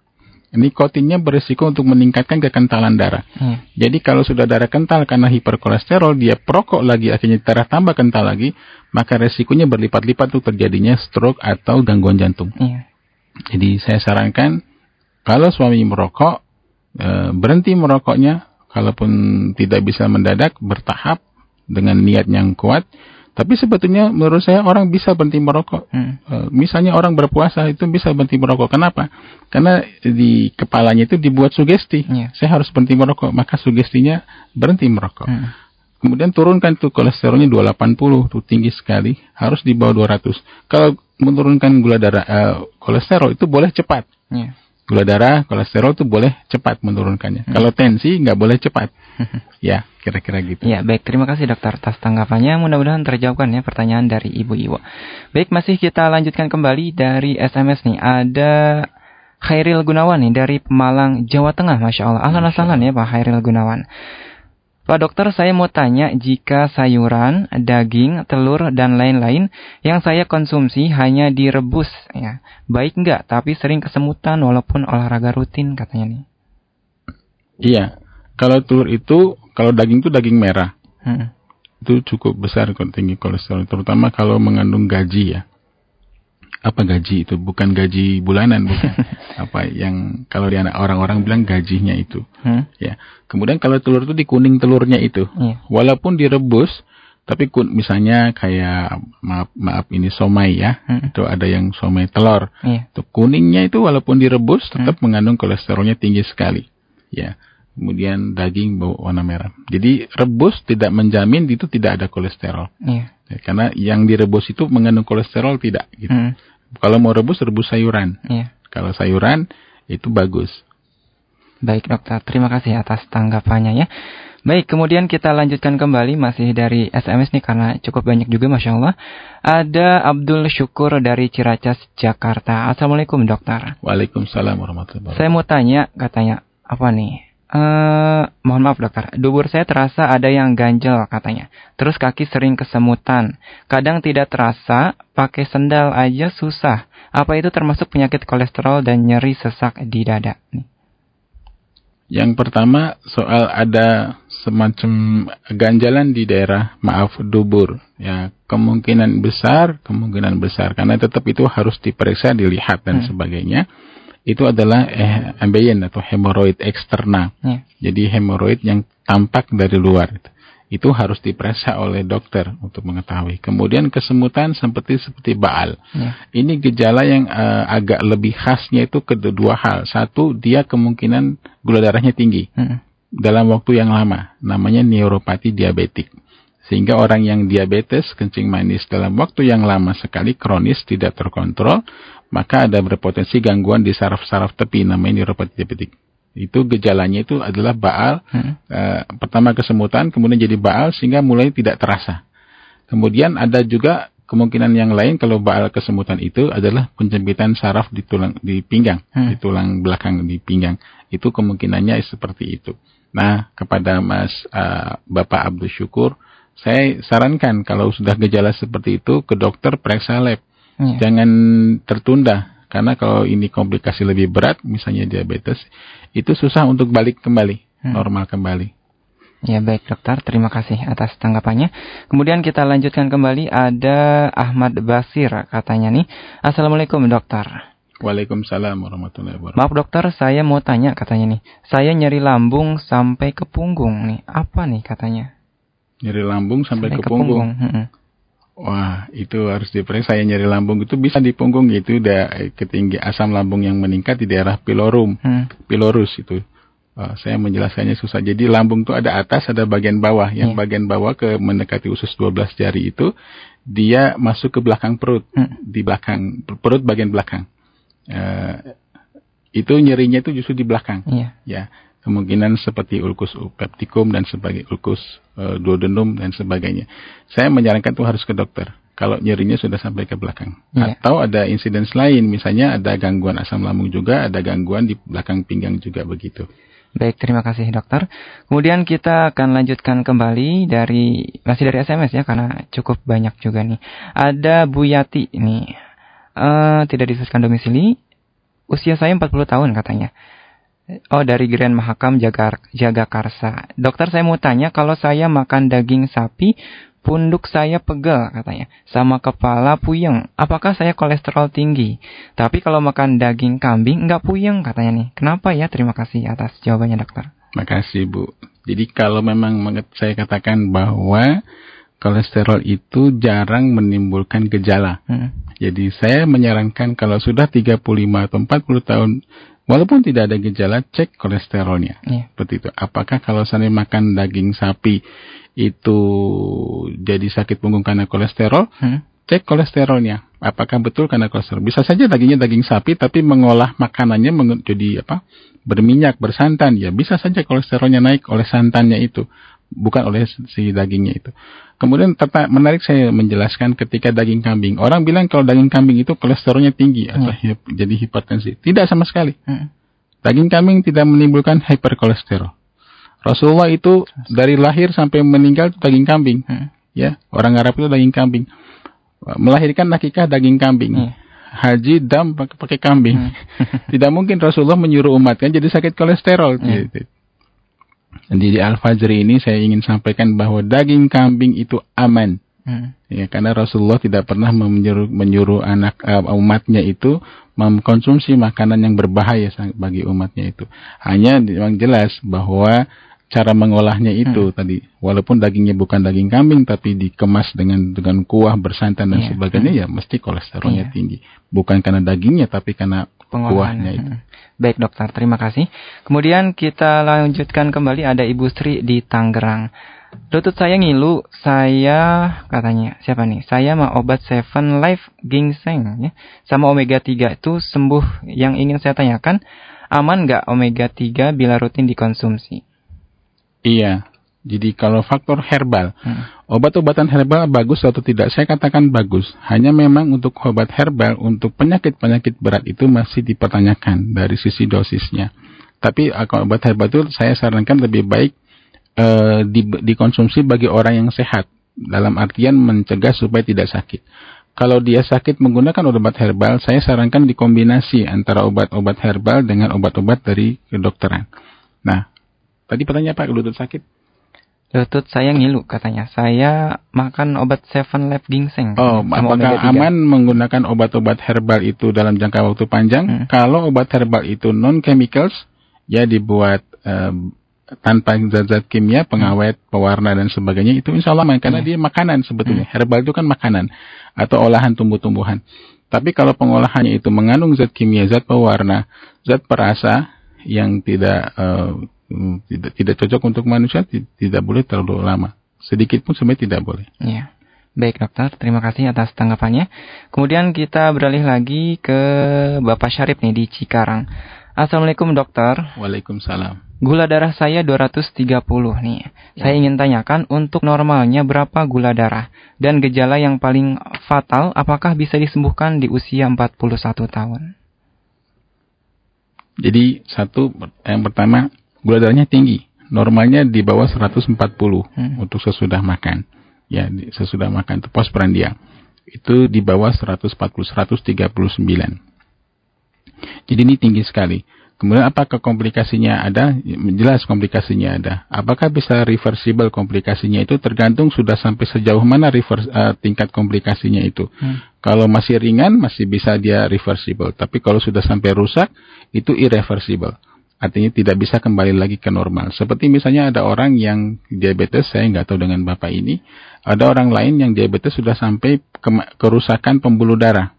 Nikotinnya beresiko untuk meningkatkan kekentalan darah. Iya. Jadi kalau sudah darah kental karena hiperkolesterol, dia perokok lagi akhirnya darah tambah kental lagi, maka resikonya berlipat-lipat untuk terjadinya stroke atau gangguan jantung. Iya. Jadi saya sarankan kalau suami merokok eh, berhenti merokoknya, kalaupun tidak bisa mendadak bertahap dengan niat yang kuat. Tapi sebetulnya menurut saya orang bisa berhenti merokok. Hmm. Eh, misalnya orang berpuasa itu bisa berhenti merokok. Kenapa? Karena di kepalanya itu dibuat sugesti. Iya. Saya harus berhenti merokok, maka sugestinya berhenti merokok. Hmm. Kemudian turunkan tuh kolesterolnya 280, tuh tinggi sekali, harus di bawah 200. Kalau menurunkan gula darah eh, kolesterol itu boleh cepat. Iya. Gula darah, kolesterol itu boleh cepat menurunkannya. Hmm. Kalau tensi nggak boleh cepat. ya, kira-kira gitu. Ya, baik. Terima kasih dokter atas tanggapannya. Mudah-mudahan terjawabkan ya pertanyaan dari Ibu Iwo. Baik, masih kita lanjutkan kembali dari SMS nih. Ada Khairil Gunawan nih dari Pemalang, Jawa Tengah. Masya Allah. Ahlan ya Pak Khairil Gunawan. Pak dokter, saya mau tanya jika sayuran, daging, telur, dan lain-lain yang saya konsumsi hanya direbus, ya, baik nggak? Tapi sering kesemutan walaupun olahraga rutin katanya nih. Iya. Kalau telur itu, kalau daging itu daging merah. Hmm. Itu cukup besar tinggi kolesterol. Terutama kalau mengandung gaji ya. Apa gaji itu? Bukan gaji bulanan, bukan. Apa yang kalau di anak orang-orang bilang gajinya itu. Hmm. Ya. Kemudian kalau telur itu di kuning telurnya itu. Iya. Walaupun direbus, tapi kun, misalnya kayak maaf maaf ini somai ya. Hmm. Itu ada yang somai telur. Iya. Itu kuningnya itu walaupun direbus tetap mengandung kolesterolnya tinggi sekali. Ya. Kemudian daging bau warna merah. Jadi rebus tidak menjamin itu tidak ada kolesterol. Iya. Ya, karena yang direbus itu mengandung kolesterol tidak gitu. Hmm. Kalau mau rebus rebus sayuran. Iya. Kalau sayuran itu bagus. Baik dokter, terima kasih atas tanggapannya ya. Baik, kemudian kita lanjutkan kembali masih dari SMS nih karena cukup banyak juga Masya Allah. Ada Abdul Syukur dari Ciracas, Jakarta. Assalamualaikum dokter. Waalaikumsalam warahmatullahi wabarakatuh. Saya mau tanya, katanya, apa nih? Eh, mohon maaf dokter, dubur saya terasa ada yang ganjel katanya. Terus kaki sering kesemutan. Kadang tidak terasa, pakai sendal aja susah. Apa itu termasuk penyakit kolesterol dan nyeri sesak di dada? Nih. Yang pertama soal ada semacam ganjalan di daerah maaf dubur ya kemungkinan besar kemungkinan besar karena tetap itu harus diperiksa dilihat dan Hmm. sebagainya itu adalah eh, ambeien atau hemoroid eksternal Ya. jadi hemoroid yang tampak dari luar itu harus diperiksa oleh dokter untuk mengetahui kemudian kesemutan seperti seperti baal Ya. ini gejala yang eh, agak lebih khasnya itu kedua hal satu dia kemungkinan gula darahnya tinggi Hmm. dalam waktu yang lama, namanya neuropati diabetik. Sehingga orang yang diabetes, kencing manis dalam waktu yang lama sekali, kronis, tidak terkontrol, maka ada berpotensi gangguan di saraf-saraf tepi, namanya neuropati diabetik. Itu gejalanya itu adalah baal, Hmm. eh, pertama kesemutan, kemudian jadi baal, sehingga mulai tidak terasa. Kemudian ada juga Kemungkinan yang lain kalau baal kesemutan itu adalah penjempitan saraf di tulang di pinggang, Hmm. di tulang belakang di pinggang. Itu kemungkinannya seperti itu. Nah, kepada Mas uh, Bapak Abdul Syukur, saya sarankan kalau sudah gejala seperti itu ke dokter periksa lab. Iya. Jangan tertunda karena kalau ini komplikasi lebih berat, misalnya diabetes, itu susah untuk balik kembali, Hmm. normal kembali. Ya baik dokter, terima kasih atas tanggapannya. Kemudian kita lanjutkan kembali ada Ahmad Basir katanya nih. Assalamualaikum dokter. Waalaikumsalam warahmatullahi wabarakatuh. Maaf dokter, saya mau tanya katanya nih. Saya nyeri lambung sampai ke punggung nih. Apa nih katanya? Nyeri lambung sampai, ke, punggung. Mm-mm. Wah, itu harus diperiksa. Saya nyeri lambung itu bisa di punggung gitu, udah ketinggi asam lambung yang meningkat di daerah pilorum, Hmm. pilorus itu. Wah, saya menjelaskannya susah. Jadi lambung itu ada atas, ada bagian bawah. Yang Iya. bagian bawah ke mendekati usus 12 jari itu dia masuk ke belakang perut, Hmm. di belakang perut bagian belakang. Eh, itu nyerinya itu justru di belakang. Iya. Ya, kemungkinan seperti ulkus peptikum dan sebagai ulkus eh, duodenum dan sebagainya. Saya menyarankan itu harus ke dokter. Kalau nyerinya sudah sampai ke belakang. Iya. Atau ada insiden lain, misalnya ada gangguan asam lambung juga, ada gangguan di belakang pinggang juga begitu. Baik, terima kasih dokter. Kemudian kita akan lanjutkan kembali dari masih dari SMS ya karena cukup banyak juga nih. Ada Bu Yati ini eh tidak disebutkan domisili. Usia saya 40 tahun katanya. Oh dari Grand Mahakam Jagar, Jagakarsa. Dokter saya mau tanya kalau saya makan daging sapi punduk saya pegel katanya sama kepala puyeng. Apakah saya kolesterol tinggi? Tapi kalau makan daging kambing nggak puyeng katanya nih. Kenapa ya? Terima kasih atas jawabannya dokter. Makasih Bu. Jadi kalau memang saya katakan bahwa kolesterol itu jarang menimbulkan gejala. Hmm. Jadi saya menyarankan kalau sudah 35 atau 40 tahun, walaupun tidak ada gejala, cek kolesterolnya. Iya. Seperti itu. Apakah kalau saya makan daging sapi itu jadi sakit punggung karena kolesterol? Hmm. Cek kolesterolnya. Apakah betul karena kolesterol? Bisa saja dagingnya daging sapi, tapi mengolah makanannya meng- jadi apa? Berminyak, bersantan. Ya bisa saja kolesterolnya naik oleh santannya itu, bukan oleh si dagingnya itu. Kemudian tetap menarik saya menjelaskan ketika daging kambing. Orang bilang kalau daging kambing itu kolesterolnya tinggi atau hip- jadi hipertensi. Tidak sama sekali. Hmm. Daging kambing tidak menimbulkan hiperkolesterol. Rasulullah itu dari lahir sampai meninggal itu daging kambing. Hmm. Ya, orang Arab itu daging kambing. Melahirkan nakikah daging kambing. Hmm. Haji dam pakai pakai kambing. Hmm. tidak mungkin Rasulullah menyuruh umat kan jadi sakit kolesterol. Hmm. Gitu. Jadi di Al-Fajr ini saya ingin sampaikan bahwa daging kambing itu aman. Hmm. Ya, karena Rasulullah tidak pernah menyuruh, menyuruh anak eh, umatnya itu mengkonsumsi makanan yang berbahaya bagi umatnya itu. Hanya memang jelas bahwa cara mengolahnya itu Hmm. tadi, walaupun dagingnya bukan daging kambing tapi dikemas dengan dengan kuah bersantan dan Iya. sebagainya, ya mesti kolesterolnya Iya. tinggi. Bukan karena dagingnya tapi karena Pengolahan. kuahnya itu. Baik dokter, terima kasih. Kemudian kita lanjutkan kembali ada Ibu Sri di Tangerang. Lutut saya ngilu, saya katanya siapa nih? Saya mau obat Seven Life Ginseng ya, sama omega 3 itu sembuh. Yang ingin saya tanyakan, aman nggak omega 3 bila rutin dikonsumsi? Iya. Jadi kalau faktor herbal, Hmm. obat-obatan herbal bagus atau tidak? Saya katakan bagus. Hanya memang untuk obat herbal untuk penyakit-penyakit berat itu masih dipertanyakan dari sisi dosisnya. Tapi uh, kalau obat herbal itu saya sarankan lebih baik eh, di- dikonsumsi bagi orang yang sehat. Dalam artian mencegah supaya tidak sakit. Kalau dia sakit menggunakan obat herbal, saya sarankan dikombinasi antara obat-obat herbal dengan obat-obat dari kedokteran. Nah, tadi pertanyaan Pak, lutut sakit? Lutut saya ngilu katanya. Saya makan obat Seven Life Ginseng. Oh, apakah omega 3. aman menggunakan obat-obat herbal itu dalam jangka waktu panjang? Hmm. Kalau obat herbal itu non chemicals, ya dibuat em, tanpa zat-zat kimia, pengawet, pewarna dan sebagainya, itu insya Allah aman karena Hmm. dia makanan sebetulnya. Herbal itu kan makanan atau olahan tumbuh-tumbuhan. Tapi kalau pengolahannya itu mengandung zat kimia, zat pewarna, zat perasa yang tidak eh, mm, tidak tidak cocok untuk manusia, ti- tidak boleh terlalu lama. Sedikit pun sebenarnya tidak boleh. Iya. Baik dokter, terima kasih atas tanggapannya. Kemudian kita beralih lagi ke Bapak Syarif nih di Cikarang. Assalamualaikum dokter. Waalaikumsalam. Gula darah saya 230 nih. Saya ingin tanyakan untuk normalnya berapa gula darah dan gejala yang paling fatal apakah bisa disembuhkan di usia 41 tahun? Jadi satu yang pertama gula darahnya tinggi. Normalnya di bawah 140 untuk sesudah makan. Ya, sesudah makan itu postprandial. Itu di bawah 140 139. Jadi ini tinggi sekali. Kemudian apakah komplikasinya ada? Jelas komplikasinya ada. Apakah bisa reversible komplikasinya itu tergantung sudah sampai sejauh mana reverse, eh, tingkat komplikasinya itu. Kalau masih ringan masih bisa dia reversible, tapi kalau sudah sampai rusak itu irreversible. Artinya tidak bisa kembali lagi ke normal. Seperti misalnya ada orang yang diabetes, saya nggak tahu dengan bapak ini, ada orang lain yang diabetes sudah sampai kerusakan pembuluh darah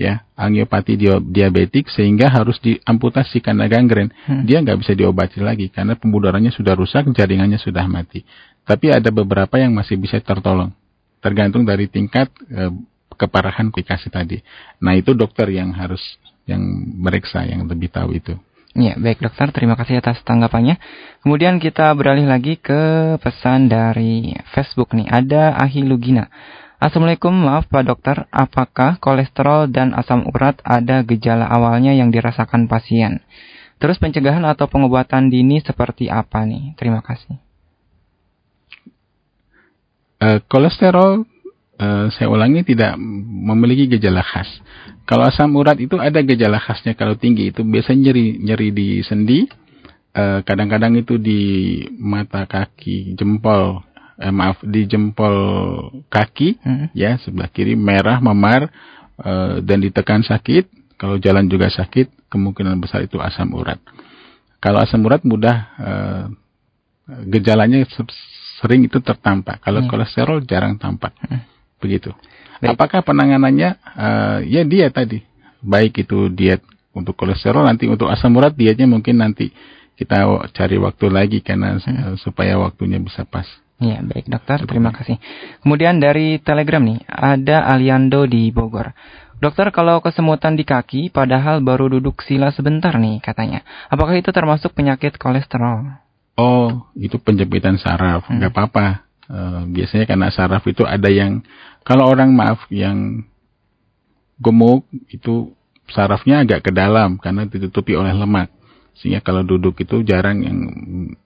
ya angiopati dia- diabetik sehingga harus diamputasi karena gangren. Dia nggak bisa diobati lagi karena pembuluh darahnya sudah rusak, jaringannya sudah mati. Tapi ada beberapa yang masih bisa tertolong, tergantung dari tingkat eh, keparahan komplikasi tadi. Nah itu dokter yang harus yang meriksa, yang lebih tahu itu. Ya, baik dokter, terima kasih atas tanggapannya. Kemudian kita beralih lagi ke pesan dari Facebook nih. Ada Ahilugina. Assalamualaikum, maaf Pak Dokter, apakah kolesterol dan asam urat ada gejala awalnya yang dirasakan pasien? Terus pencegahan atau pengobatan dini seperti apa nih? Terima kasih. Eh, kolesterol eh, saya ulangi tidak memiliki gejala khas. Kalau asam urat itu ada gejala khasnya kalau tinggi itu biasanya nyeri nyeri di sendi, eh, kadang-kadang itu di mata kaki jempol, eh, maaf di jempol kaki ya sebelah kiri merah memar eh, dan ditekan sakit. Kalau jalan juga sakit, kemungkinan besar itu asam urat. Kalau asam urat mudah gejalanya se- sering itu tertampak. Kalau kolesterol jarang tampak. Begitu. Apakah penanganannya? eh, ya dia tadi. Baik itu diet untuk kolesterol, nanti untuk asam urat dietnya mungkin nanti kita cari waktu lagi karena eh, supaya waktunya bisa pas. Ya, baik dokter, terima kasih. Kemudian dari Telegram nih, ada Aliando di Bogor. Dokter, kalau kesemutan di kaki, padahal baru duduk sila sebentar nih katanya. Apakah itu termasuk penyakit kolesterol? Oh, itu penjempitan saraf, nggak apa-apa. Eh, biasanya karena saraf itu ada yang, kalau orang maaf yang gemuk itu sarafnya agak ke dalam karena ditutupi oleh lemak. Sehingga kalau duduk itu jarang yang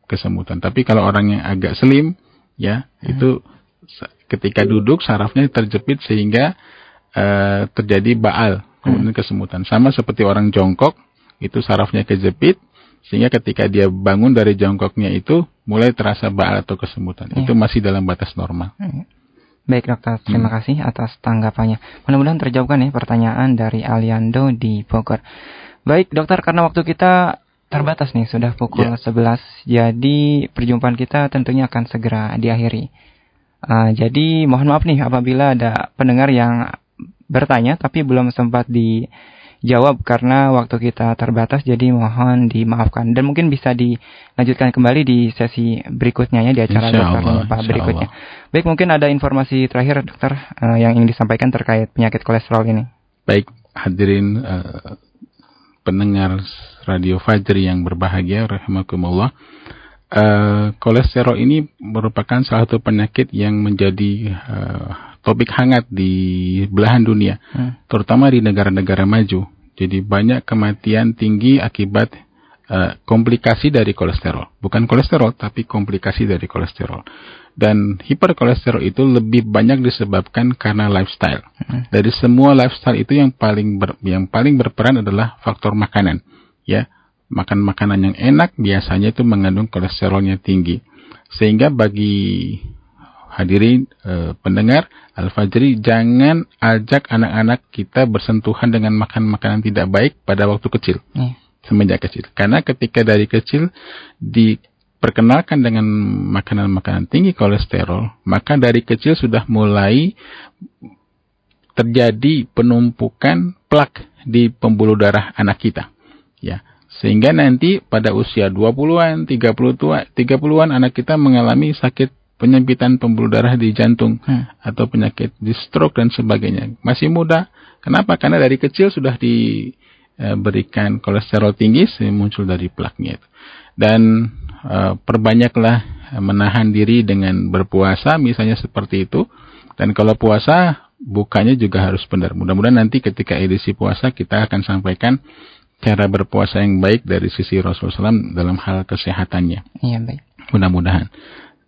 kesemutan. Tapi kalau orang yang agak slim, ya itu sa- ketika duduk sarafnya terjepit sehingga eh, terjadi baal kemudian kesemutan. Sama seperti orang jongkok itu sarafnya kejepit sehingga ketika dia bangun dari jongkoknya itu mulai terasa baal atau kesemutan. Itu masih dalam batas normal. Baik dokter, terima kasih atas tanggapannya. Mudah-mudahan terjawabkan ya pertanyaan dari Aliando di Bogor. Baik dokter, karena waktu kita terbatas nih, sudah pukul 11. Jadi perjumpaan kita tentunya akan segera diakhiri. Ah, jadi mohon maaf nih apabila ada pendengar yang bertanya tapi belum sempat dijawab karena waktu kita terbatas jadi mohon dimaafkan dan mungkin bisa dilanjutkan kembali di sesi berikutnya ya di acara Insya dokter Allah, Pak berikutnya. Allah. Baik mungkin ada informasi terakhir dokter eh, yang ingin disampaikan terkait penyakit kolesterol ini. Baik hadirin eh, pendengar Radio Fajri yang berbahagia rahimakumullah. Eh, kolesterol ini merupakan salah satu penyakit yang menjadi eh, topik hangat di belahan dunia, terutama di negara-negara maju. Jadi banyak kematian tinggi akibat eh, komplikasi dari kolesterol. Bukan kolesterol, tapi komplikasi dari kolesterol. Dan hiperkolesterol itu lebih banyak disebabkan karena lifestyle. Dari semua lifestyle itu yang paling ber- yang paling berperan adalah faktor makanan. Ya, makan makanan yang enak biasanya itu mengandung kolesterolnya tinggi. Sehingga bagi hadirin eh, pendengar Al-Fajri jangan ajak anak-anak kita bersentuhan dengan makan makanan tidak baik pada waktu kecil. Iya. Semenjak kecil. Karena ketika dari kecil diperkenalkan dengan makanan-makanan tinggi kolesterol, maka dari kecil sudah mulai terjadi penumpukan plak di pembuluh darah anak kita. Ya. Sehingga nanti pada usia 20-an, 30 tua, 30-an anak kita mengalami sakit penyempitan pembuluh darah di jantung atau penyakit di stroke dan sebagainya. Masih muda. Kenapa? Karena dari kecil sudah di uh, berikan kolesterol tinggi muncul dari plaknya itu. Dan uh, perbanyaklah menahan diri dengan berpuasa misalnya seperti itu. Dan kalau puasa bukanya juga harus benar. Mudah-mudahan nanti ketika edisi puasa kita akan sampaikan cara berpuasa yang baik dari sisi Rasulullah SAW dalam hal kesehatannya. Iya baik. Mudah-mudahan.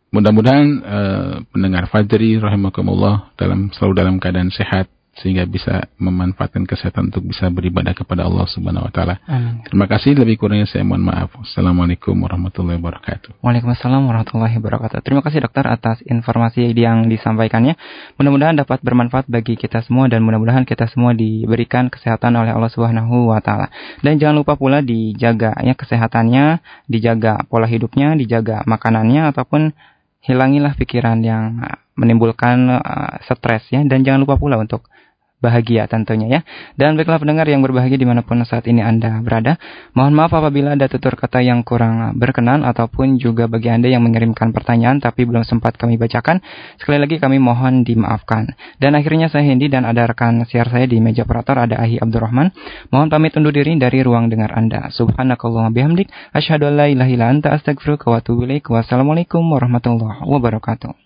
Mudah-mudahan uh, pendengar Fajri rahimakumullah dalam selalu dalam keadaan sehat sehingga bisa memanfaatkan kesehatan untuk bisa beribadah kepada Allah Subhanahu wa taala. Terima kasih lebih kurangnya saya mohon maaf. Assalamualaikum warahmatullahi wabarakatuh. Waalaikumsalam warahmatullahi wabarakatuh. Terima kasih dokter atas informasi yang disampaikannya. Mudah-mudahan dapat bermanfaat bagi kita semua dan mudah-mudahan kita semua diberikan kesehatan oleh Allah Subhanahu wa taala. Dan jangan lupa pula dijaga ya kesehatannya, dijaga pola hidupnya, dijaga makanannya ataupun hilangilah pikiran yang menimbulkan uh, stres ya dan jangan lupa pula untuk bahagia tentunya ya. Dan baiklah pendengar yang berbahagia di mana pun saat ini Anda berada. Mohon maaf apabila ada tutur kata yang kurang berkenan ataupun juga bagi Anda yang mengirimkan pertanyaan tapi belum sempat kami bacakan. Sekali lagi kami mohon dimaafkan. Dan akhirnya saya Hendy dan ada rekan siar saya di meja operator ada Ahi Abdurrahman. Mohon pamit undur diri dari ruang dengar Anda. Subhanakallahumma bihamdik. Asyhadu an la ilaha wa atubu. Wassalamualaikum warahmatullahi wabarakatuh.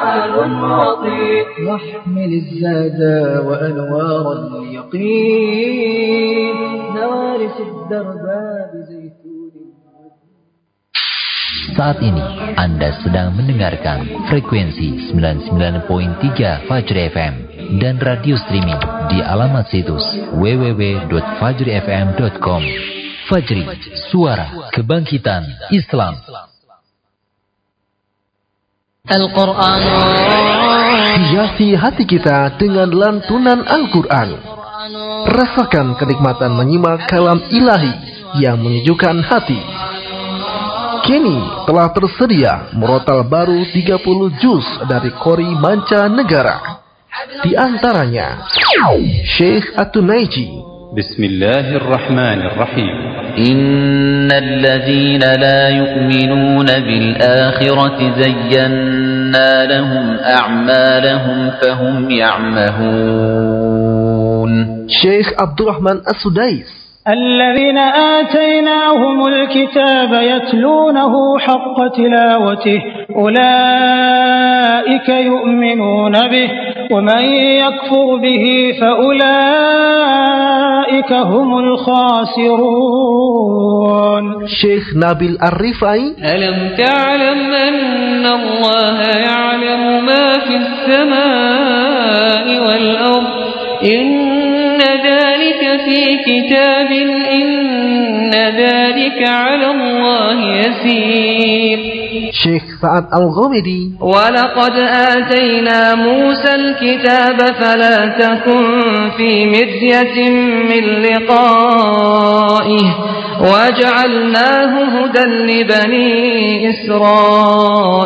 وطير واحمل الزاد وأنوار اليقين نوارس الدرب بزيتون Saat ini Anda sedang mendengarkan frekuensi 99.3 Fajr FM dan radio streaming di alamat situs www.fajrifm.com. Fajri, suara kebangkitan Islam. Al-Quran Hiasi hati kita dengan lantunan Al-Quran. Rasakan kenikmatan menyimak kalam ilahi yang menyejukkan hati. Kini telah tersedia murotal baru 30 juz dari Kori Manca Negara. Di antaranya Syekh Atunaiji, بسم الله الرحمن الرحيم. إن الذين لا يؤمنون بالآخرة زينا لهم أعمالهم فهم يعمهون. Syekh Abdurrahman As-Sudais, الذين آتيناهم الكتاب يتلونه حق تلاوته أولئك يؤمنون به ومن يكفر به فأولئك هم الخاسرون. Syekh Nabil Ar-Rifai, ألم تعلم أن الله يعلم ما في السماء والأرض؟ إن في كتاب إن ذلك على الله يسير. Syekh Sa'ad Al-Ghamidi, ولقد آتينا موسى الكتاب فلا تكن في مرية من لقائه. وجعلناه هدى لبني إسرائيل.